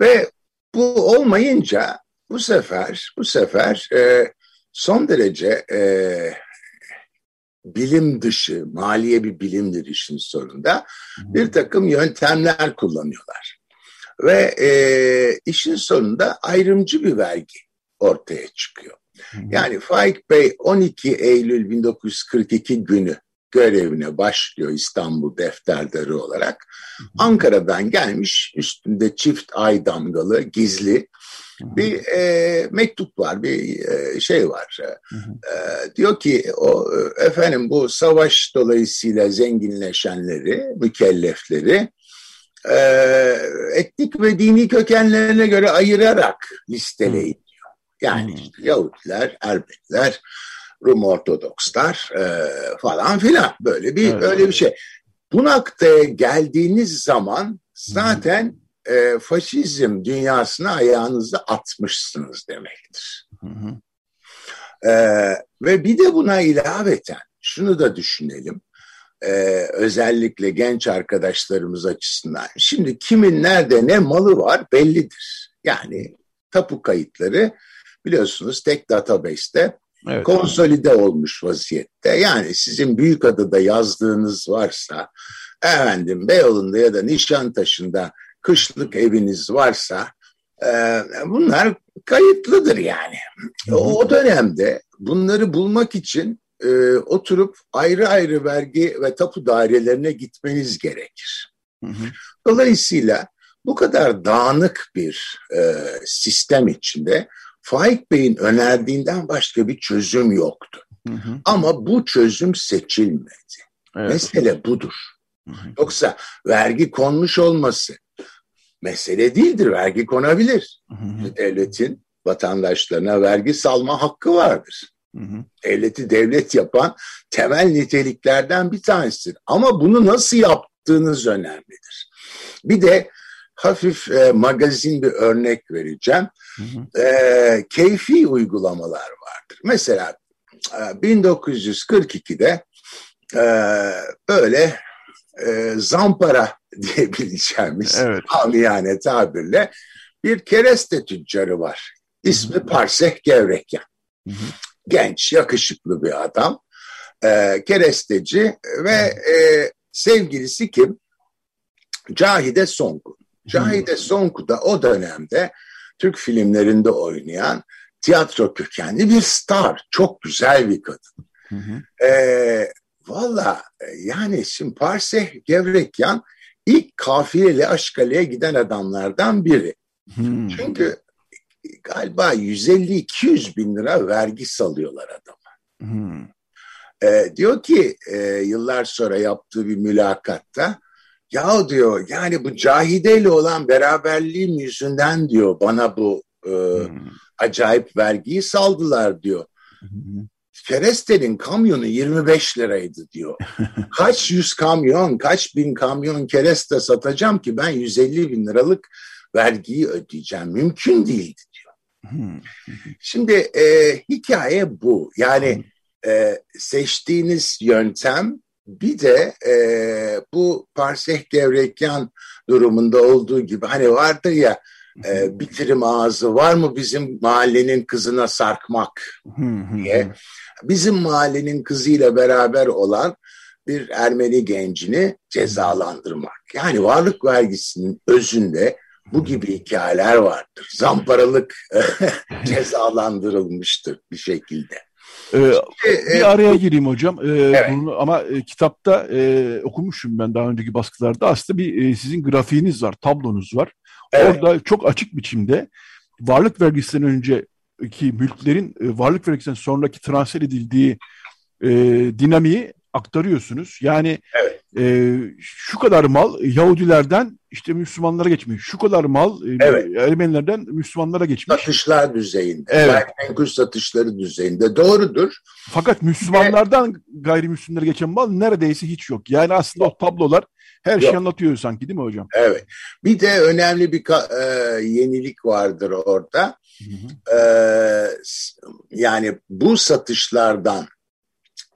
Ve bu olmayınca bu sefer bu sefer e, son derece e, bilim dışı, maliye bir bilimdir işin sonunda bir takım yöntemler kullanıyorlar. Ve e, işin sonunda ayrımcı bir vergi ortaya çıkıyor. Yani Faik Bey 12 Eylül 1942 günü görevine başlıyor İstanbul defterdarı olarak. Ankara'dan gelmiş üstünde çift ay damgalı gizli bir e, mektup var bir e, şey var. E, diyor ki o efendim bu savaş dolayısıyla zenginleşenleri, mükellefleri e, etnik ve dini kökenlerine göre ayırarak listeleyin. Yani işte Yahudiler, Ermeniler, Rum Ortodokslar e, falan filan böyle bir evet. öyle bir şey. Bu noktaya geldiğiniz zaman zaten e, faşizm dünyasına ayağınızı atmışsınız demektir. Hı hı. E, ve bir de buna ilaveten şunu da düşünelim. E, özellikle genç arkadaşlarımız açısından. Şimdi kimin nerede ne malı var bellidir. Yani tapu kayıtları biliyorsunuz tek database'te evet. konsolide olmuş vaziyette. Yani sizin büyük adada yazdığınız varsa efendim Beyoğlu'nda ya da Nişantaşı'nda kışlık eviniz varsa e, bunlar kayıtlıdır yani. O dönemde bunları bulmak için e, oturup ayrı ayrı vergi ve tapu dairelerine gitmeniz gerekir. Hı hı. Dolayısıyla bu kadar dağınık bir e, sistem içinde Faik Bey'in önerdiğinden başka bir çözüm yoktu. Hı hı. Ama bu çözüm seçilmedi. Evet. Mesele budur. Hı hı. Yoksa vergi konmuş olması mesele değildir. Vergi konabilir. Hı hı. Devletin vatandaşlarına vergi salma hakkı vardır. Hı hı. Devleti devlet yapan temel niteliklerden bir tanesidir. Ama bunu nasıl yaptığınız önemlidir. Bir de hafif e, magazin bir örnek vereceğim. Hı hı. E, keyfi uygulamalar vardır. Mesela e, 1942'de e, böyle e, zampara diyebileceğimiz evet. amiyane tabirle bir kereste tüccarı var. İsmi. Parseh Gevrekyan. Hı hı. Genç, yakışıklı bir adam. E, keresteci ve e, sevgilisi kim? Cahide Sonku. Cahide Sonku da o dönemde Türk filmlerinde oynayan tiyatro kökenli bir star. Çok güzel bir kadın. Hı hı. Ee, Valla yani şimdi Parseh Gevrekyan ilk kafiyeli Aşkale'ye giden adamlardan biri. Hmm. Çünkü galiba 150-200 bin lira vergi salıyorlar adama. Hmm. Ee, diyor ki e, yıllar sonra yaptığı bir mülakatta ya diyor yani bu Cahide ile olan beraberliğim yüzünden diyor bana bu e, hmm. acayip vergiyi saldılar diyor. Hmm. Kereste'nin kamyonu 25 liraydı diyor. kaç yüz kamyon, kaç bin kamyon kereste satacağım ki ben 150 bin liralık vergiyi ödeyeceğim. Mümkün değildi. Hmm. Şimdi e, hikaye bu. Yani e, seçtiğiniz yöntem bir de e, bu parseh gevrekyan durumunda olduğu gibi hani vardır ya e, bitirim ağzı var mı bizim mahallenin kızına sarkmak diye. Bizim mahallenin kızıyla beraber olan bir Ermeni gencini cezalandırmak. Yani varlık vergisinin özünde bu gibi hikayeler vardır. Zamparalık cezalandırılmıştır bir şekilde. Ee, bir araya gireyim hocam. Ee, evet. bunu, ama e, kitapta e, okumuşum ben daha önceki baskılarda. Aslında bir e, sizin grafiğiniz var, tablonuz var. Evet. Orada çok açık biçimde varlık vergisinden önceki mülklerin e, varlık vergisinden sonraki transfer edildiği e, dinamiği aktarıyorsunuz. Yani evet. E, şu kadar mal Yahudilerden işte Müslümanlara geçmiş. Şu kadar mal e, evet. Ermenilerden Müslümanlara geçmiş. Satışlar düzeyinde. Evet. Gayrimenkul satışları düzeyinde. Doğrudur. Fakat Müslümanlardan evet. gayrimüslimlere geçen mal neredeyse hiç yok. Yani aslında o tablolar her Yok. şeyi anlatıyor sanki değil mi hocam? Evet. Bir de önemli bir e, yenilik vardır orada. Hı hı. E, yani bu satışlardan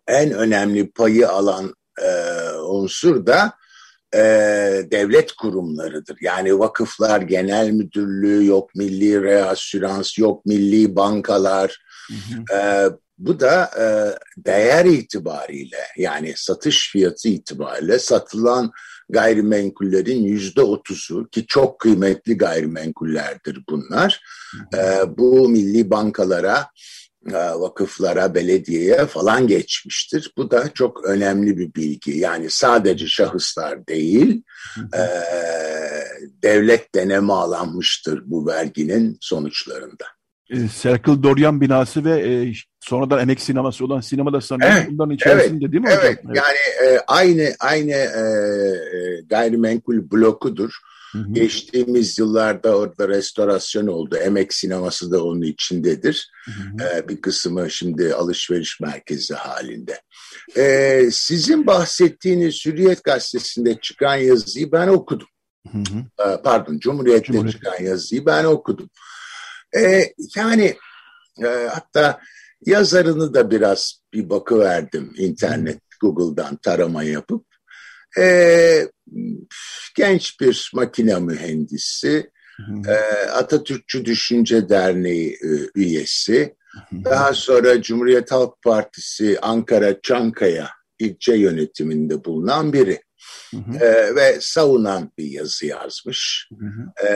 en önemli payı alan e, unsur da e, devlet kurumlarıdır. Yani vakıflar, genel müdürlüğü, yok milli reasürans, yok milli bankalar. Hı hı. E, bu da e, değer itibariyle yani satış fiyatı itibariyle satılan gayrimenkullerin yüzde otuzu ki çok kıymetli gayrimenkullerdir bunlar. Hı hı. E, bu milli bankalara vakıflara, belediyeye falan geçmiştir. Bu da çok önemli bir bilgi. Yani sadece şahıslar değil, e, devlet deneme alanmıştır bu verginin sonuçlarında. E, Circle Dorian binası ve e, sonradan emek sineması olan sinema da sanırım evet, bunların içerisinde evet, değil mi hocam? Evet, evet. yani e, aynı aynı e, e gayrimenkul blokudur. Hı hı. Geçtiğimiz yıllarda orada restorasyon oldu. Emek sineması da onun içindedir. Hı hı. Ee, bir kısmı şimdi alışveriş merkezi halinde. Ee, sizin bahsettiğiniz Hürriyet Gazetesi'nde çıkan yazıyı ben okudum. Hı hı. Ee, pardon, Cumhuriyet'te Cumhuriyet. çıkan yazıyı ben okudum. Ee, yani e, hatta yazarını da biraz bir bakıverdim internette. Google'dan tarama yapıp. E, genç bir makine mühendisi, e, Atatürkçü Düşünce Derneği e, üyesi, daha sonra Cumhuriyet Halk Partisi Ankara Çankaya ilçe yönetiminde bulunan biri. Hı hı. E, ve savunan bir yazı yazmış. Hı hı. E,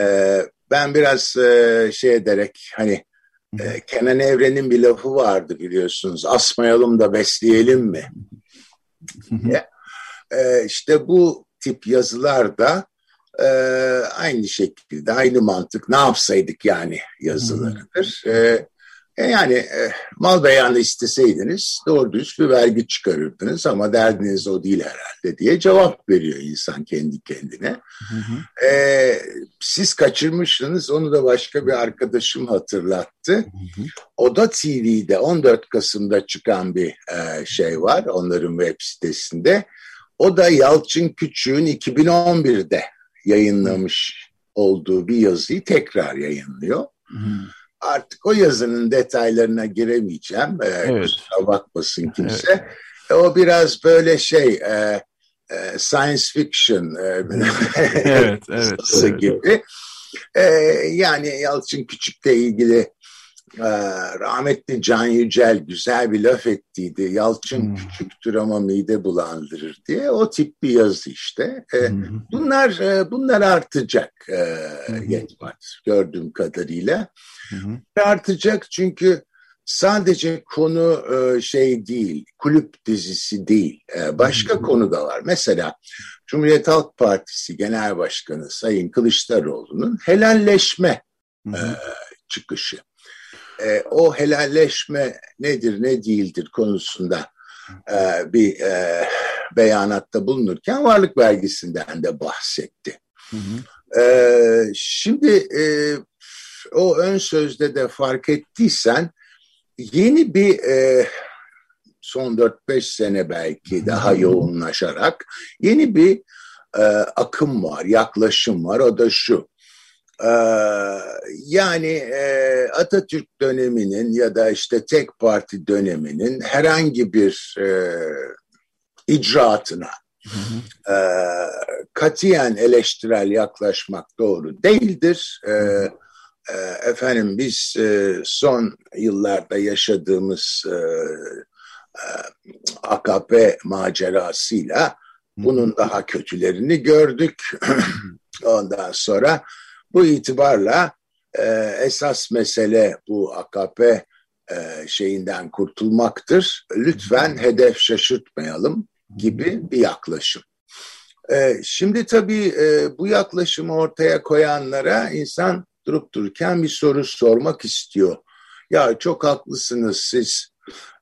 ben biraz e, şey ederek hani e, Kenan Evren'in bir lafı vardı biliyorsunuz. Asmayalım da besleyelim mi? Hı e, işte bu tip yazılarda e, aynı şekilde aynı mantık ne yapsaydık yani yazılarıdır. E, e, yani e, mal beyanı isteseydiniz doğru düz bir vergi çıkarırdınız ama derdiniz o değil herhalde diye cevap veriyor insan kendi kendine. Hı hı. E, siz kaçırmışsınız onu da başka bir arkadaşım hatırlattı. Hı hı. Oda TV'de 14 Kasım'da çıkan bir e, şey var onların web sitesinde. O da Yalçın Küçük'ün 2011'de yayınlamış olduğu bir yazıyı tekrar yayınlıyor. Hı hı artık o yazının detaylarına giremeyeceğim. Ee, evet. Kusura bakmasın kimse. Evet. E, o biraz böyle şey e, e, science fiction e, evet, evet, gibi. E, yani Yalçın Küçük'le ilgili rahmetli Can Yücel güzel bir laf ettiydi. Yalçın hmm. küçüktür ama mide bulandırır diye. O tip bir yazı işte. Hmm. Bunlar e, bunlar artacak e, hmm. Yetmez gördüğüm kadarıyla. Hı. Artacak çünkü sadece konu e, şey değil, kulüp dizisi değil, başka hı. konu da var. Mesela Cumhuriyet Halk Partisi Genel Başkanı Sayın Kılıçdaroğlu'nun helalleşme hı hı. E. O helalleşme nedir ne değildir konusunda bir beyanatta bulunurken varlık vergisinden de bahsetti. Hı hı. Şimdi o ön sözde de fark ettiysen yeni bir e, son 4-5 sene belki daha yoğunlaşarak yeni bir e, akım var, yaklaşım var. O da şu. E, yani e, Atatürk döneminin ya da işte tek parti döneminin herhangi bir e, icraatına E, katiyen eleştirel yaklaşmak doğru değildir. Ee, efendim biz son yıllarda yaşadığımız AKP macerasıyla bunun daha kötülerini gördük. Ondan sonra bu itibarla esas mesele bu AKP şeyinden kurtulmaktır. Lütfen hedef şaşırtmayalım gibi bir yaklaşım. Şimdi tabii bu yaklaşımı ortaya koyanlara insan durup dururken bir soru sormak istiyor. Ya çok haklısınız siz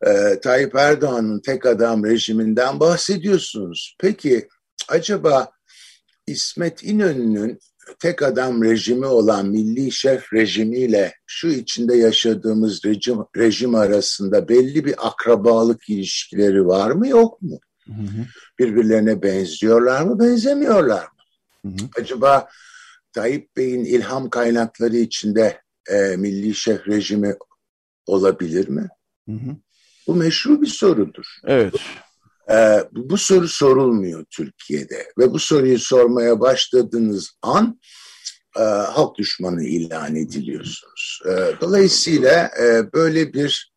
e, Tayyip Erdoğan'ın tek adam rejiminden bahsediyorsunuz. Peki acaba İsmet İnönü'nün tek adam rejimi olan milli şef rejimiyle şu içinde yaşadığımız rejim, rejim arasında belli bir akrabalık ilişkileri var mı yok mu? Hı hı. Birbirlerine benziyorlar mı benzemiyorlar mı? Hı hı. Acaba Tayyip Bey'in ilham kaynakları içinde e, milli şef rejimi olabilir mi? Hı hı. Bu meşru bir sorudur. Evet. E, bu, soru sorulmuyor Türkiye'de ve bu soruyu sormaya başladığınız an e, halk düşmanı ilan ediliyorsunuz. E, dolayısıyla e, böyle bir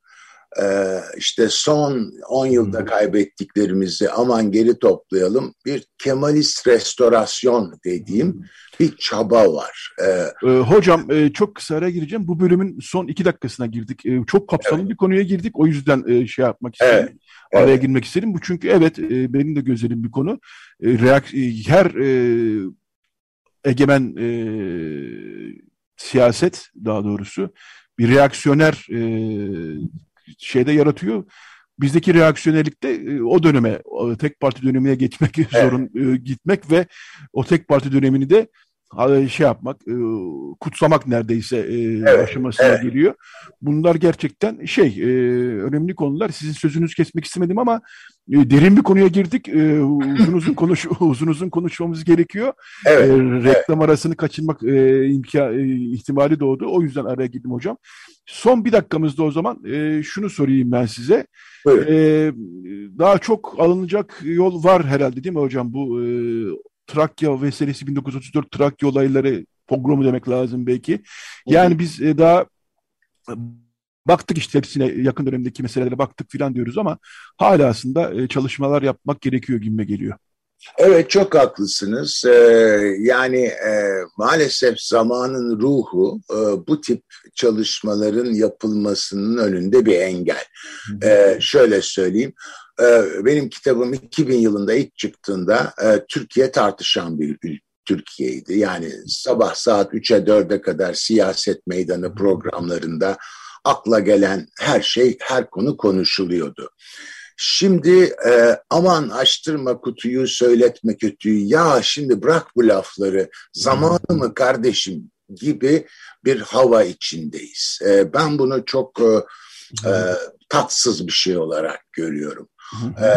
işte son 10 yılda kaybettiklerimizi aman geri toplayalım bir Kemalist restorasyon dediğim bir çaba var. Ee, ee, hocam e, çok kısa ara gireceğim. Bu bölümün son iki dakikasına girdik. E, çok kapsamlı evet. bir konuya girdik. O yüzden e, şey yapmak istedim. Evet. Araya evet. girmek istedim. Bu çünkü evet e, benim de gözlerim bir konu. E, reak her e, egemen e, siyaset daha doğrusu bir reaksiyoner e, şeyde yaratıyor. Bizdeki reaksiyonerlikte e, o döneme, tek parti dönemine geçmek evet. zorun e, gitmek ve o tek parti dönemini de şey yapmak, e, kutsamak neredeyse e, evet, aşamasına evet. geliyor. Bunlar gerçekten şey e, önemli konular. Sizin sözünüzü kesmek istemedim ama derin bir konuya girdik. Uzun uzun konuş uzun uzun konuşmamız gerekiyor. Evet, reklam evet. arasını kaçırmak imkan ihtimali doğdu. O yüzden araya girdim hocam. Son bir dakikamızda o zaman şunu sorayım ben size. Buyurun. Daha çok alınacak yol var herhalde değil mi hocam? Bu Trakya vesilesi 1934 Trakya olayları pogromu demek lazım belki. Yani biz e, daha baktık işte hepsine yakın dönemdeki meselelere baktık filan diyoruz ama hala aslında e, çalışmalar yapmak gerekiyor gibime geliyor. Evet çok haklısınız. Ee, yani e, maalesef zamanın ruhu e, bu tip çalışmaların yapılmasının önünde bir engel. Ee, şöyle söyleyeyim. E, benim kitabım 2000 yılında ilk çıktığında e, Türkiye tartışan bir Türkiye'ydi. Yani sabah saat 3'e 4'e kadar siyaset meydanı programlarında akla gelen her şey, her konu konuşuluyordu. Şimdi e, aman açtırma kutuyu söyletme kötüyü ya şimdi bırak bu lafları zamanı mı kardeşim gibi bir hava içindeyiz. E, ben bunu çok e, e, tatsız bir şey olarak görüyorum. E,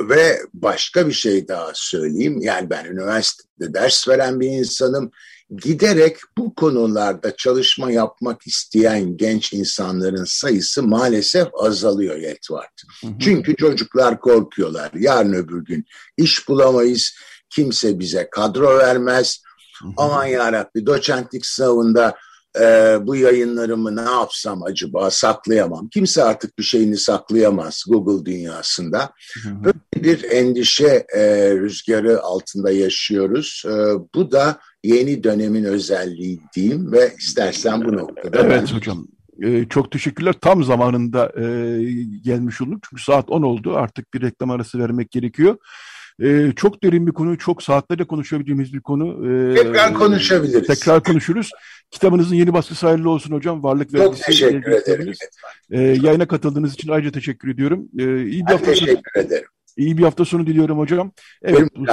ve başka bir şey daha söyleyeyim. Yani ben üniversitede ders veren bir insanım giderek bu konularda çalışma yapmak isteyen genç insanların sayısı maalesef azalıyor Yetvart. Çünkü çocuklar korkuyorlar. Yarın öbür gün iş bulamayız, kimse bize kadro vermez. Aman yarabbi doçentlik sınavında e, bu yayınlarımı ne yapsam acaba saklayamam. Kimse artık bir şeyini saklayamaz Google dünyasında. Böyle bir endişe e, rüzgarı altında yaşıyoruz. E, bu da yeni dönemin özelliği diyeyim ve istersen bu noktada... Evet ben... hocam. Ee, çok teşekkürler. Tam zamanında e, gelmiş olduk. Çünkü saat 10 oldu. Artık bir reklam arası vermek gerekiyor. E, çok derin bir konu, çok saatlerce konuşabileceğimiz bir konu. E, tekrar konuşabiliriz. Tekrar konuşuruz. Kitabınızın yeni baskısı hayırlı olsun hocam. Varlık ve Çok teşekkür ederim. E, yayına katıldığınız için ayrıca teşekkür ediyorum. E, iyi bir ben hafta teşekkür sonu, ederim. İyi bir hafta sonu diliyorum hocam. Evet, bu,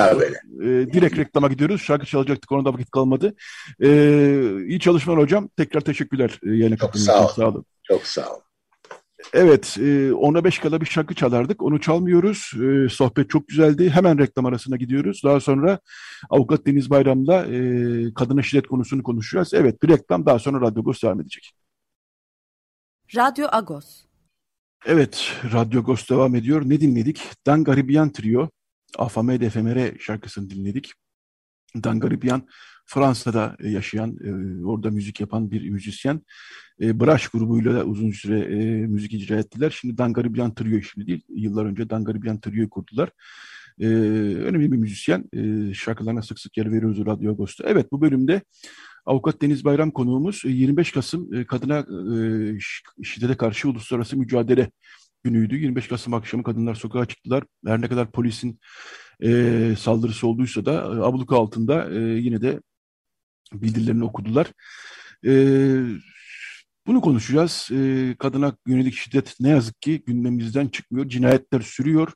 e, direkt reklama gidiyoruz. Şarkı çalacaktık, ona da vakit kalmadı. E, iyi çalışmalar hocam. Tekrar teşekkürler e, yayına katıldığınız için. Sağ olun. Çok sağ olun. Evet, e, ona beş kala bir şarkı çalardık. Onu çalmıyoruz. E, sohbet çok güzeldi. Hemen reklam arasına gidiyoruz. Daha sonra Avukat Deniz Bayram'la e, kadına şiddet konusunu konuşacağız. Evet, bir reklam daha sonra Radyo Agos devam edecek. Radyo Agos. Evet, Radyo Agos devam ediyor. Ne dinledik? Dan Garibian Trio, Afame de Efemere şarkısını dinledik. Dan Garibian Fransa'da e, yaşayan, e, orada müzik yapan bir müzisyen. E, Braş grubuyla da uzun süre müzik icra ettiler. Şimdi Dangaribian Trio şimdi değil, yıllar önce Dangaribian Trio'yu kurdular. Önemli bir müzisyen. Şarkılarına sık sık yer veriyoruz Radyo Agos'ta. Evet bu bölümde Avukat Deniz Bayram konuğumuz 25 Kasım kadına şiddete karşı uluslararası mücadele günüydü. 25 Kasım akşamı kadınlar sokağa çıktılar. Her ne kadar polisin e, saldırısı olduysa da abluka altında e, yine de bildirilerini okudular. E, bunu konuşacağız. E, kadına yönelik şiddet ne yazık ki gündemimizden çıkmıyor. Cinayetler sürüyor.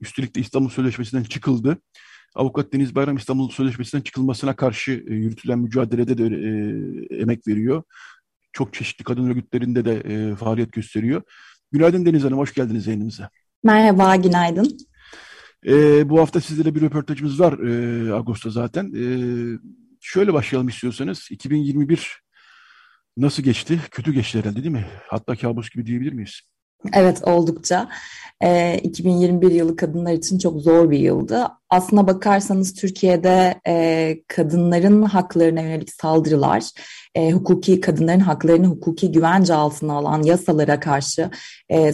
Üstelik de İstanbul Sözleşmesi'nden çıkıldı. Avukat Deniz Bayram İstanbul Sözleşmesi'nden çıkılmasına karşı e, yürütülen mücadelede de e, emek veriyor. Çok çeşitli kadın örgütlerinde de e, faaliyet gösteriyor. Günaydın Deniz Hanım, hoş geldiniz yayınımıza. Merhaba, günaydın. E, bu hafta sizlere bir röportajımız var e, Ağustos'ta zaten. E, şöyle başlayalım istiyorsanız. 2021 nasıl geçti? Kötü geçti herhalde değil mi? Hatta kabus gibi diyebilir miyiz? Evet oldukça. E, 2021 yılı kadınlar için çok zor bir yıldı. Aslına bakarsanız Türkiye'de e, kadınların haklarına yönelik saldırılar, e, hukuki kadınların haklarını hukuki güvence altına alan yasalara karşı e,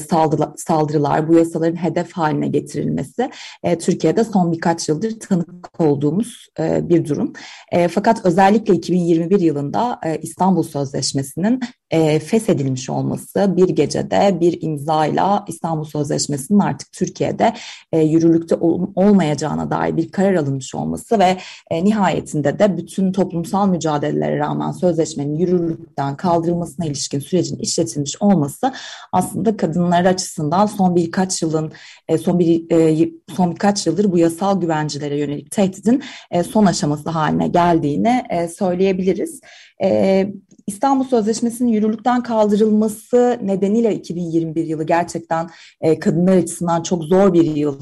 saldırılar, bu yasaların hedef haline getirilmesi e, Türkiye'de son birkaç yıldır tanık olduğumuz e, bir durum. E, fakat özellikle 2021 yılında e, İstanbul Sözleşmesi'nin e, feshedilmiş olması bir gecede bir imzayla İstanbul Sözleşmesi'nin artık Türkiye'de e, yürürlükte ol, olmayacağına olmasına dair bir karar alınmış olması ve e, nihayetinde de bütün toplumsal mücadelelere rağmen sözleşmenin yürürlükten kaldırılmasına ilişkin sürecin işletilmiş olması aslında kadınlar açısından son birkaç yılın e, son bir e, son birkaç yıldır bu yasal güvencelere yönelik tehditin e, son aşaması haline geldiğini e, söyleyebiliriz. E, İstanbul Sözleşmesi'nin yürürlükten kaldırılması nedeniyle 2021 yılı gerçekten e, kadınlar açısından çok zor bir yıl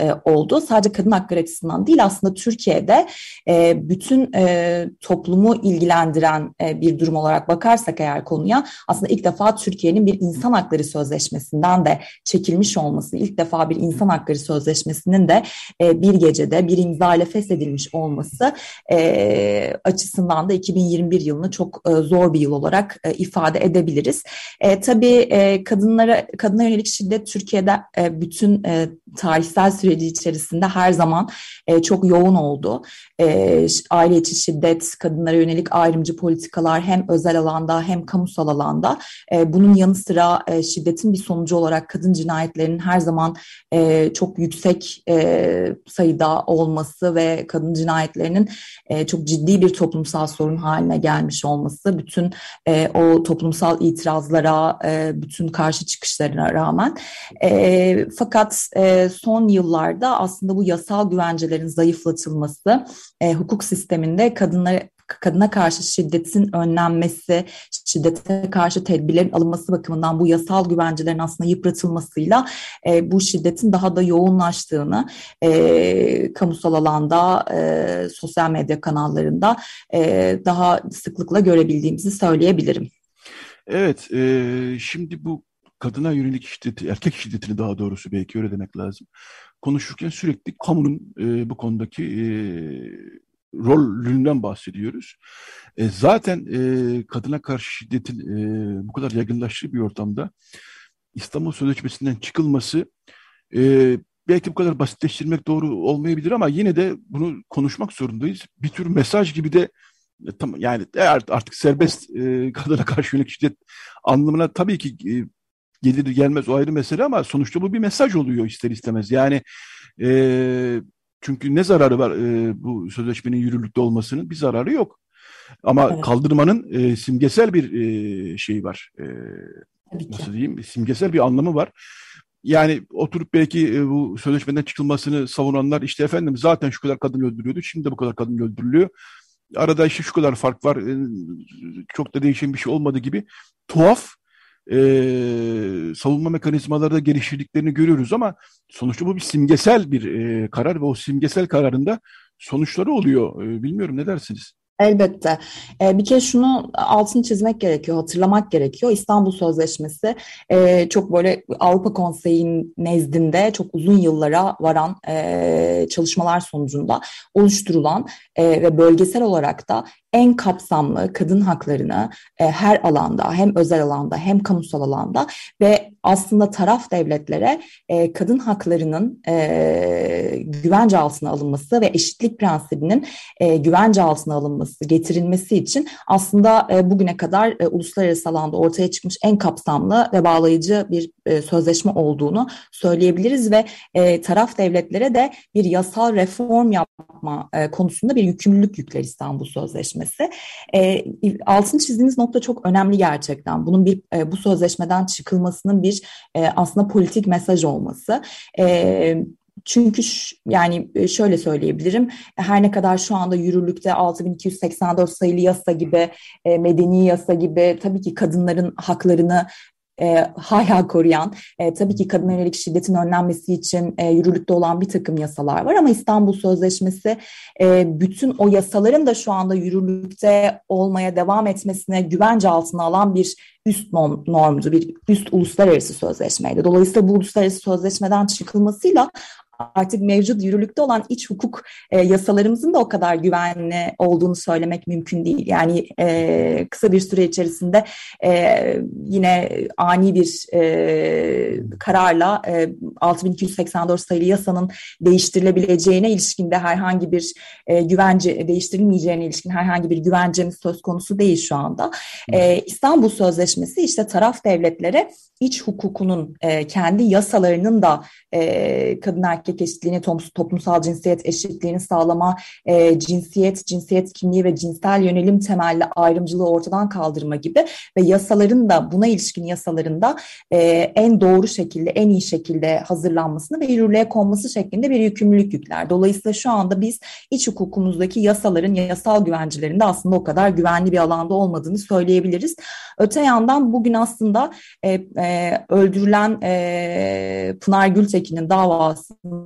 e, oldu. Sadece kadın hakları açısından değil aslında Türkiye'de e, bütün e, toplumu ilgilendiren bir durum olarak bakarsak eğer konuya aslında ilk defa Türkiye'nin bir insan hakları sözleşmesinden de çekilmiş olması, ilk defa bir insan hakları sözleşmesinin de bir gecede bir imza ile feshedilmiş olması açısından da 2021 yılını çok zor bir yıl olarak ifade edebiliriz. E, tabii kadınlara kadına yönelik şiddet Türkiye'de bütün tarihsel süreç süreci içerisinde her zaman e, çok yoğun oldu. E, aile içi şiddet, kadınlara yönelik ayrımcı politikalar hem özel alanda hem kamusal alanda. E, bunun yanı sıra e, şiddetin bir sonucu olarak kadın cinayetlerinin her zaman e, çok yüksek e, sayıda olması ve kadın cinayetlerinin e, çok ciddi bir toplumsal sorun haline gelmiş olması, bütün e, o toplumsal itirazlara, e, bütün karşı çıkışlarına rağmen. E, fakat e, son yıllar yıllarda aslında bu yasal güvencelerin zayıflatılması, e, hukuk sisteminde kadınlara kadına karşı şiddetin önlenmesi, şiddete karşı tedbirlerin alınması bakımından bu yasal güvencelerin aslında yıpratılmasıyla e, bu şiddetin daha da yoğunlaştığını e, kamusal alanda, e, sosyal medya kanallarında e, daha sıklıkla görebildiğimizi söyleyebilirim. Evet, e, şimdi bu kadına yönelik şiddeti, erkek şiddetini daha doğrusu belki öyle demek lazım konuşurken sürekli kamunun e, bu konudaki e, rolünden bahsediyoruz. E, zaten e, kadına karşı şiddetin e, bu kadar yaygınlaştığı bir ortamda İstanbul Sözleşmesi'nden çıkılması e, belki bu kadar basitleştirmek doğru olmayabilir ama yine de bunu konuşmak zorundayız. Bir tür mesaj gibi de e, tam yani artık serbest e, kadına karşı yönelik şiddet anlamına tabii ki e, gelir gelmez o ayrı mesele ama sonuçta bu bir mesaj oluyor ister istemez. Yani e, çünkü ne zararı var e, bu sözleşmenin yürürlükte olmasının? Bir zararı yok. Ama evet. kaldırmanın e, simgesel bir e, şeyi var. E, nasıl diyeyim? Simgesel bir anlamı var. Yani oturup belki e, bu sözleşmeden çıkılmasını savunanlar işte efendim zaten şu kadar kadın öldürüyordu. Şimdi de bu kadar kadın öldürülüyor. Arada işte şu kadar fark var. E, çok da değişen bir şey olmadı gibi. Tuhaf e, savunma mekanizmaları da geliştirdiklerini görüyoruz ama sonuçta bu bir simgesel bir e, karar ve o simgesel kararında sonuçları oluyor. E, bilmiyorum ne dersiniz? Elbette. Ee, bir kez şunu altını çizmek gerekiyor, hatırlamak gerekiyor. İstanbul Sözleşmesi e, çok böyle Avrupa Konseyi'nin nezdinde çok uzun yıllara varan e, çalışmalar sonucunda oluşturulan e, ve bölgesel olarak da en kapsamlı kadın haklarını e, her alanda hem özel alanda hem kamusal alanda ve aslında taraf devletlere e, kadın haklarının e, güvence altına alınması ve eşitlik prensibinin e, güvence altına alınması, getirilmesi için aslında e, bugüne kadar e, uluslararası alanda ortaya çıkmış en kapsamlı ve bağlayıcı bir e, sözleşme olduğunu söyleyebiliriz ve e, taraf devletlere de bir yasal reform yapma e, konusunda bir yükümlülük yükler İstanbul Sözleşmesi. E, altın çizdiğiniz nokta çok önemli gerçekten. Bunun bir e, bu sözleşmeden çıkılmasının bir e, aslında politik mesaj olması. E, çünkü yani şöyle söyleyebilirim. Her ne kadar şu anda yürürlükte 6284 sayılı yasa gibi, medeni yasa gibi tabii ki kadınların haklarını e, hala koruyan, e, tabii ki kadın yönelik şiddetin önlenmesi için e, yürürlükte olan bir takım yasalar var ama İstanbul Sözleşmesi e, bütün o yasaların da şu anda yürürlükte olmaya devam etmesine güvence altına alan bir üst normdu, bir üst uluslararası sözleşmeydi. Dolayısıyla bu uluslararası sözleşmeden çıkılmasıyla artık mevcut yürürlükte olan iç hukuk e, yasalarımızın da o kadar güvenli olduğunu söylemek mümkün değil. Yani e, kısa bir süre içerisinde e, yine ani bir e, kararla e, 6284 sayılı yasanın değiştirilebileceğine ilişkin de herhangi bir e, güvence değiştirilmeyeceğine ilişkin herhangi bir güvencemiz söz konusu değil şu anda. E, İstanbul Sözleşmesi işte taraf devletlere iç hukukunun e, kendi yasalarının da e, kadın erkek erkek eşitliğini, toplumsal cinsiyet eşitliğini sağlama, e, cinsiyet, cinsiyet kimliği ve cinsel yönelim temelli ayrımcılığı ortadan kaldırma gibi ve yasaların da buna ilişkin yasalarında e, en doğru şekilde, en iyi şekilde hazırlanmasını ve yürürlüğe konması şeklinde bir yükümlülük yükler. Dolayısıyla şu anda biz iç hukukumuzdaki yasaların, yasal güvencelerinde aslında o kadar güvenli bir alanda olmadığını söyleyebiliriz. Öte yandan bugün aslında e, e, öldürülen e, Pınar Gültekin'in davasında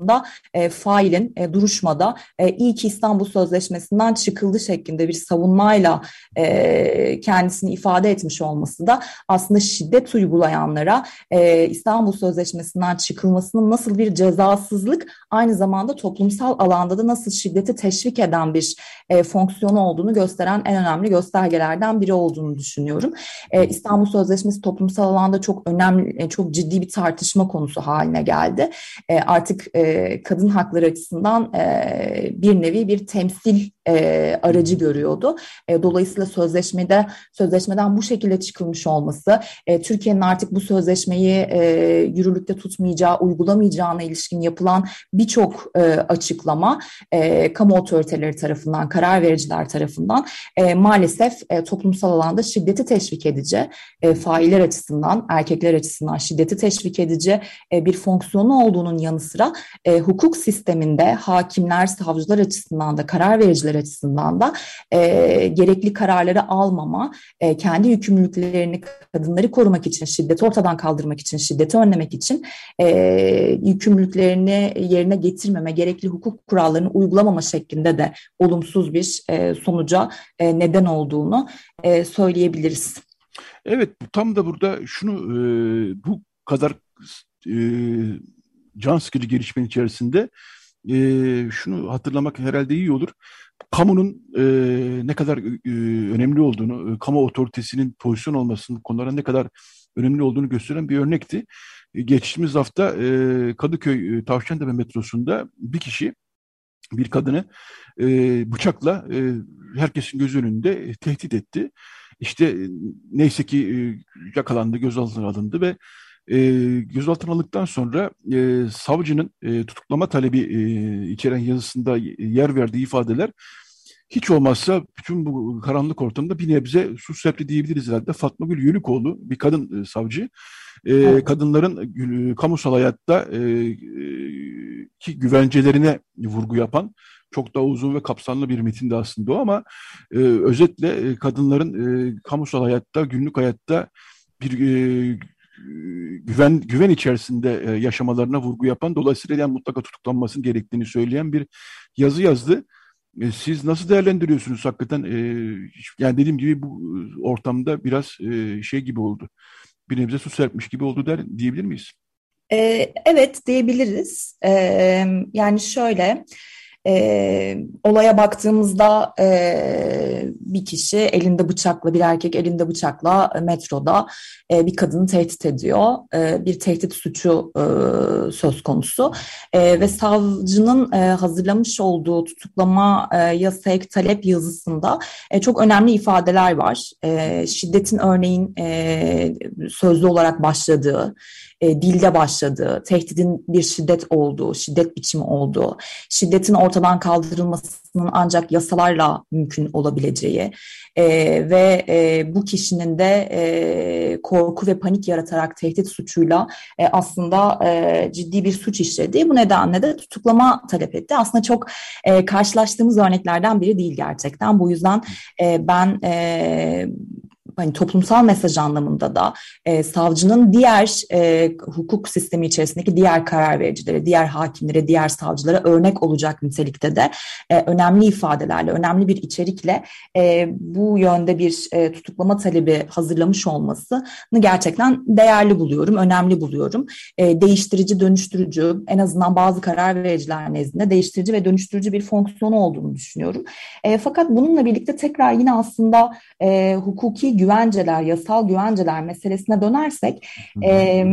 e, failin e, duruşmada e, iyi ki İstanbul Sözleşmesi'nden çıkıldı şeklinde bir savunmayla e, kendisini ifade etmiş olması da aslında şiddet uygulayanlara e, İstanbul Sözleşmesi'nden çıkılmasının nasıl bir cezasızlık aynı zamanda toplumsal alanda da nasıl şiddeti teşvik eden bir e, fonksiyonu olduğunu gösteren en önemli göstergelerden biri olduğunu düşünüyorum. E, İstanbul Sözleşmesi toplumsal alanda çok önemli, e, çok ciddi bir tartışma konusu haline geldi. E, artık e, kadın hakları açısından bir nevi bir temsil e, aracı görüyordu. E, dolayısıyla sözleşmede sözleşmeden bu şekilde çıkılmış olması, e, Türkiye'nin artık bu sözleşmeyi e, yürürlükte tutmayacağı, uygulamayacağına ilişkin yapılan birçok e, açıklama e, kamu otoriteleri tarafından, karar vericiler tarafından e, maalesef e, toplumsal alanda şiddeti teşvik edici, e, failler açısından, erkekler açısından şiddeti teşvik edici e, bir fonksiyonu olduğunun yanı sıra e, hukuk sisteminde hakimler, savcılar açısından da karar vericiler açısından da e, gerekli kararları almama, e, kendi yükümlülüklerini kadınları korumak için, şiddeti ortadan kaldırmak için, şiddeti önlemek için e, yükümlülüklerini yerine getirmeme, gerekli hukuk kurallarını uygulamama şeklinde de olumsuz bir e, sonuca e, neden olduğunu e, söyleyebiliriz. Evet, tam da burada şunu e, bu kadar e, can sıkıcı gelişmenin içerisinde e, şunu hatırlamak herhalde iyi olur. Kamunun e, ne kadar e, önemli olduğunu, e, kamu otoritesinin pozisyon olmasının konulara ne kadar önemli olduğunu gösteren bir örnekti. E, geçtiğimiz hafta e, Kadıköy e, Tavşantepe metrosunda bir kişi bir kadını e, bıçakla e, herkesin göz önünde tehdit etti. İşte e, neyse ki e, yakalandı, gözaltına alındı ve e, gözaltına alındıktan sonra e, savcının e, tutuklama talebi e, içeren yazısında yer verdiği ifadeler hiç olmazsa bütün bu karanlık ortamda bir nebze su diyebiliriz herhalde. Fatma Gül Yönükoğlu bir kadın e, savcı. E, evet. Kadınların e, kamusal hayatta e, ki güvencelerine vurgu yapan çok daha uzun ve kapsamlı bir metindi aslında o ama e, özetle e, kadınların e, kamusal hayatta, günlük hayatta bir e, güven güven içerisinde e, yaşamalarına vurgu yapan dolayısıyla yani mutlaka tutuklanmasının gerektiğini söyleyen bir yazı yazdı. E, siz nasıl değerlendiriyorsunuz hakikaten? E, yani dediğim gibi bu ortamda biraz e, şey gibi oldu. Bir nebze su serpmiş gibi oldu der diyebilir miyiz? E, evet diyebiliriz. E, yani şöyle e, olaya baktığımızda e, bir kişi elinde bıçakla, bir erkek elinde bıçakla metroda e, bir kadını tehdit ediyor. E, bir tehdit suçu e, söz konusu. E, ve savcının e, hazırlamış olduğu tutuklama e, ya sevk talep yazısında e, çok önemli ifadeler var. E, şiddetin örneğin e, sözlü olarak başladığı, e, dilde başladığı, tehdidin bir şiddet olduğu, şiddet biçimi olduğu, şiddetin ortadan kaldırılmasının ancak yasalarla mümkün olabileceği e, ve e, bu kişinin de e, korku ve panik yaratarak tehdit suçuyla e, aslında e, ciddi bir suç işledi. Bu nedenle de tutuklama talep etti. Aslında çok e, karşılaştığımız örneklerden biri değil gerçekten. Bu yüzden e, ben e, hani toplumsal mesaj anlamında da e, savcının diğer e, hukuk sistemi içerisindeki diğer karar vericilere, diğer hakimlere, diğer savcılara örnek olacak nitelikte de e, önemli ifadelerle, önemli bir içerikle e, bu yönde bir e, tutuklama talebi hazırlamış olmasını gerçekten değerli buluyorum, önemli buluyorum. E, değiştirici, dönüştürücü, en azından bazı karar vericiler nezdinde değiştirici ve dönüştürücü bir fonksiyonu olduğunu düşünüyorum. E, fakat bununla birlikte tekrar yine aslında e, hukuki güvenceler, yasal güvenceler meselesine dönersek e,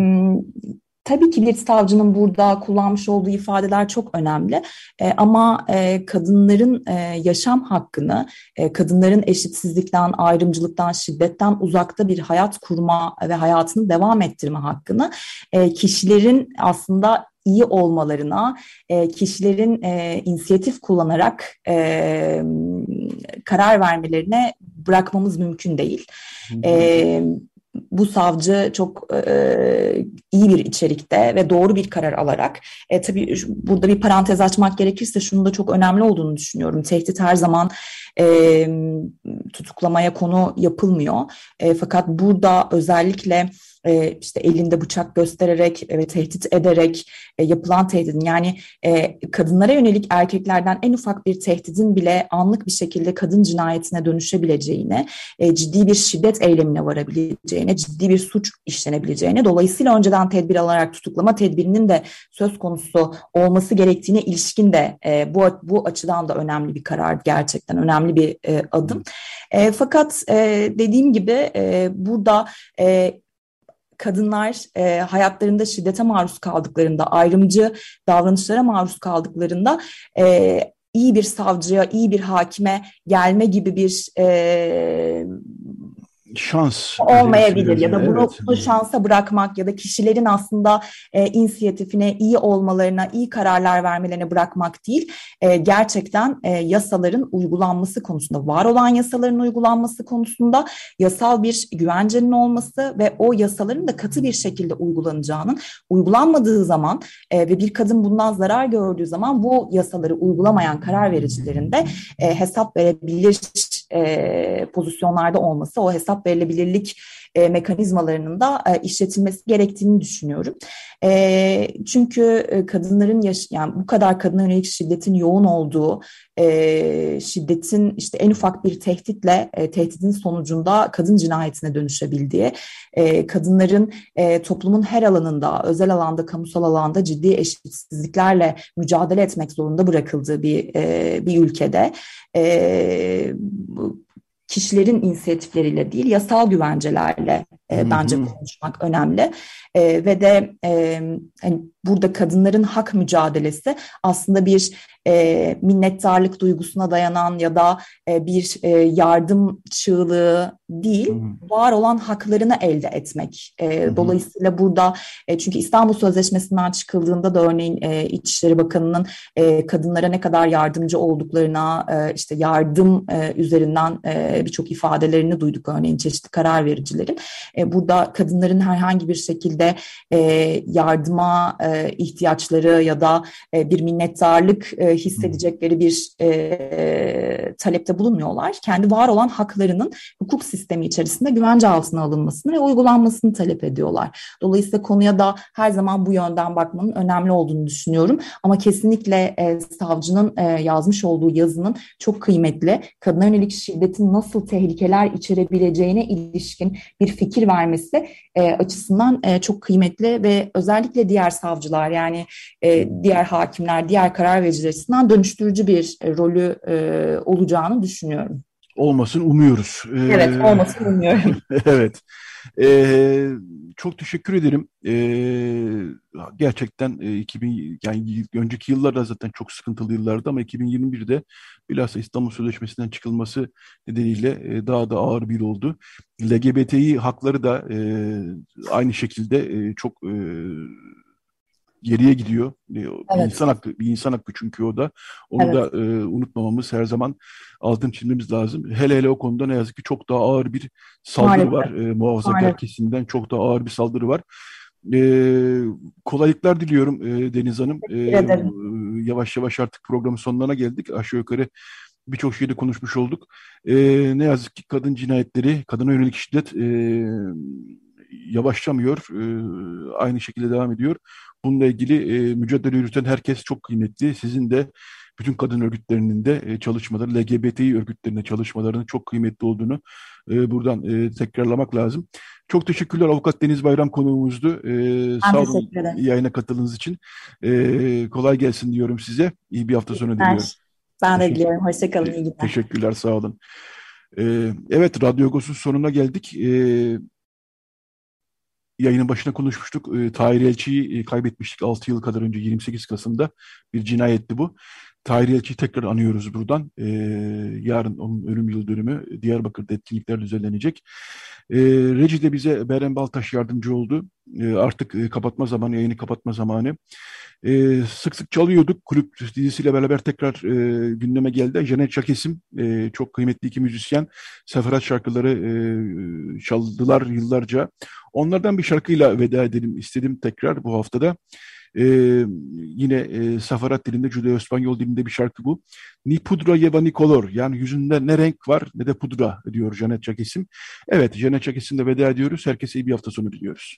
tabii ki bir savcının burada kullanmış olduğu ifadeler çok önemli. E, ama e, kadınların e, yaşam hakkını, e, kadınların eşitsizlikten, ayrımcılıktan, şiddetten uzakta bir hayat kurma ve hayatını devam ettirme hakkını e, kişilerin aslında iyi olmalarına e, kişilerin e, inisiyatif kullanarak e, karar vermelerine bırakmamız mümkün değil. E, bu savcı çok e, iyi bir içerikte ve doğru bir karar alarak e, tabii burada bir parantez açmak gerekirse şunu da çok önemli olduğunu düşünüyorum. Tehdit her zaman e, tutuklamaya konu yapılmıyor. E, fakat burada özellikle e, işte elinde bıçak göstererek ve tehdit ederek e, yapılan tehdidin yani e, kadınlara yönelik erkeklerden en ufak bir tehdidin bile anlık bir şekilde kadın cinayetine dönüşebileceğine, e, ciddi bir şiddet eylemine varabileceğine, ciddi bir suç işlenebileceğine, dolayısıyla önceden tedbir alarak tutuklama tedbirinin de söz konusu olması gerektiğine ilişkin de e, bu bu açıdan da önemli bir karar gerçekten önemli bir e, adım. E, fakat e, dediğim gibi e, burada e, kadınlar e, hayatlarında şiddete maruz kaldıklarında, ayrımcı davranışlara maruz kaldıklarında e, iyi bir savcıya, iyi bir hakime gelme gibi bir e, şans olmayabilir ya da bunu evet. şansa bırakmak ya da kişilerin aslında e, inisiyatifine iyi olmalarına, iyi kararlar vermelerine bırakmak değil, e, gerçekten e, yasaların uygulanması konusunda, var olan yasaların uygulanması konusunda yasal bir güvencenin olması ve o yasaların da katı bir şekilde uygulanacağının, uygulanmadığı zaman e, ve bir kadın bundan zarar gördüğü zaman bu yasaları uygulamayan karar vericilerin de e, hesap verebilir e, pozisyonlarda olması, o hesap verilebilirlik e, mekanizmalarının da e, işletilmesi gerektiğini düşünüyorum. E, çünkü e, kadınların yaş yani bu kadar kadına yönelik şiddetin yoğun olduğu, e, şiddetin işte en ufak bir tehditle e, tehditin sonucunda kadın cinayetine dönüşebildiği, e, kadınların e, toplumun her alanında, özel alanda, kamusal alanda ciddi eşitsizliklerle mücadele etmek zorunda bırakıldığı bir e, bir ülkede e, kişilerin inisiyatifleriyle değil yasal güvencelerle e, bence konuşmak önemli e, ve de e, hani burada kadınların hak mücadelesi aslında bir e, minnettarlık duygusuna dayanan ya da e, bir e, yardım çığlığı değil, hı var olan haklarını elde etmek. E. Dolayısıyla burada e, çünkü İstanbul Sözleşmesi'nden çıkıldığında da örneğin e, İçişleri Bakanı'nın e, kadınlara ne kadar yardımcı olduklarına, e, işte yardım e, üzerinden e, birçok ifadelerini duyduk örneğin çeşitli karar vericilerin. E, burada kadınların herhangi bir şekilde e, yardıma e, ihtiyaçları ya da bir minnettarlık hissedecekleri bir talepte bulunmuyorlar. Kendi var olan haklarının hukuk sistemi içerisinde güvence altına alınmasını ve uygulanmasını talep ediyorlar. Dolayısıyla konuya da her zaman bu yönden bakmanın önemli olduğunu düşünüyorum. Ama kesinlikle savcının yazmış olduğu yazının çok kıymetli. Kadına yönelik şiddetin nasıl tehlikeler içerebileceğine ilişkin bir fikir vermesi e, açısından e, çok kıymetli ve özellikle diğer savcılar yani e, diğer hakimler, diğer karar vericiler açısından dönüştürücü bir e, rolü e, olacağını düşünüyorum. Olmasın umuyoruz. Ee, evet olmasın umuyorum. evet. Ee, çok teşekkür ederim. Ee, gerçekten e, 2000 yani önceki yıllarda zaten çok sıkıntılı yıllardı ama 2021'de bilhassa İstanbul Sözleşmesi'nden çıkılması nedeniyle e, daha da ağır bir oldu. LGBTİ hakları da e, aynı şekilde e, çok e, geriye gidiyor. Bir evet. insan hakkı, bir insan hakkı çünkü o da. Onu evet. da e, unutmamamız her zaman altın çizmemiz lazım. Hele hele o konuda ne yazık ki çok daha ağır bir saldırı Maalesef. var. E, muhafazakar Maalesef. kesimden çok daha ağır bir saldırı var. E, kolaylıklar diliyorum e, Deniz Hanım. E, yavaş yavaş artık programın sonlarına geldik. Aşağı yukarı birçok şeyde konuşmuş olduk. E, ne yazık ki kadın cinayetleri, kadına yönelik şiddet e, yavaşlamıyor. E, aynı şekilde devam ediyor. Bununla ilgili e, mücadele yürüten herkes çok kıymetli. Sizin de bütün kadın örgütlerinin de e, çalışmaları, LGBTİ örgütlerinin çalışmalarının çok kıymetli olduğunu e, buradan e, tekrarlamak lazım. Çok teşekkürler Avukat Deniz Bayram konuğumuzdu. E, sağ olun yayına katıldığınız için. E, kolay gelsin diyorum size. İyi bir hafta sonu diliyorum. Ben de diliyorum. Hoşçakalın. İyi günler. Teşekkürler. Sağ olun. E, evet, Radyo Agos'un sonuna geldik. E, yayının başına konuşmuştuk. E, Tahir Elçi'yi kaybetmiştik 6 yıl kadar önce 28 Kasım'da bir cinayetti bu. Tahir Elçi'yi tekrar anıyoruz buradan. E, yarın onun ölüm yıl dönümü Diyarbakır'da etkinlikler düzenlenecek. E, Reci de bize Beren Baltaş yardımcı oldu. E, artık e, kapatma zamanı, yayını kapatma zamanı. E, sık sık çalıyorduk. Kulüp dizisiyle beraber tekrar e, gündeme geldi. Janet Çakesim, e, çok kıymetli iki müzisyen. Seferat şarkıları e, çaldılar yıllarca. Onlardan bir şarkıyla veda edelim istedim tekrar bu haftada. Ee, yine e, Safarat dilinde, Judeo-İspanyol dilinde bir şarkı bu. Ni pudra yeva ni color. Yani yüzünde ne renk var ne de pudra diyor Janet Çakesim. Evet Janet Çakesim'le veda ediyoruz. Herkese iyi bir hafta sonu diliyoruz.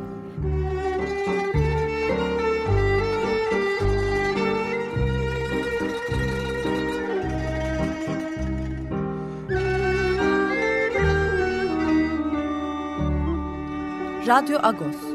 Radyo Agos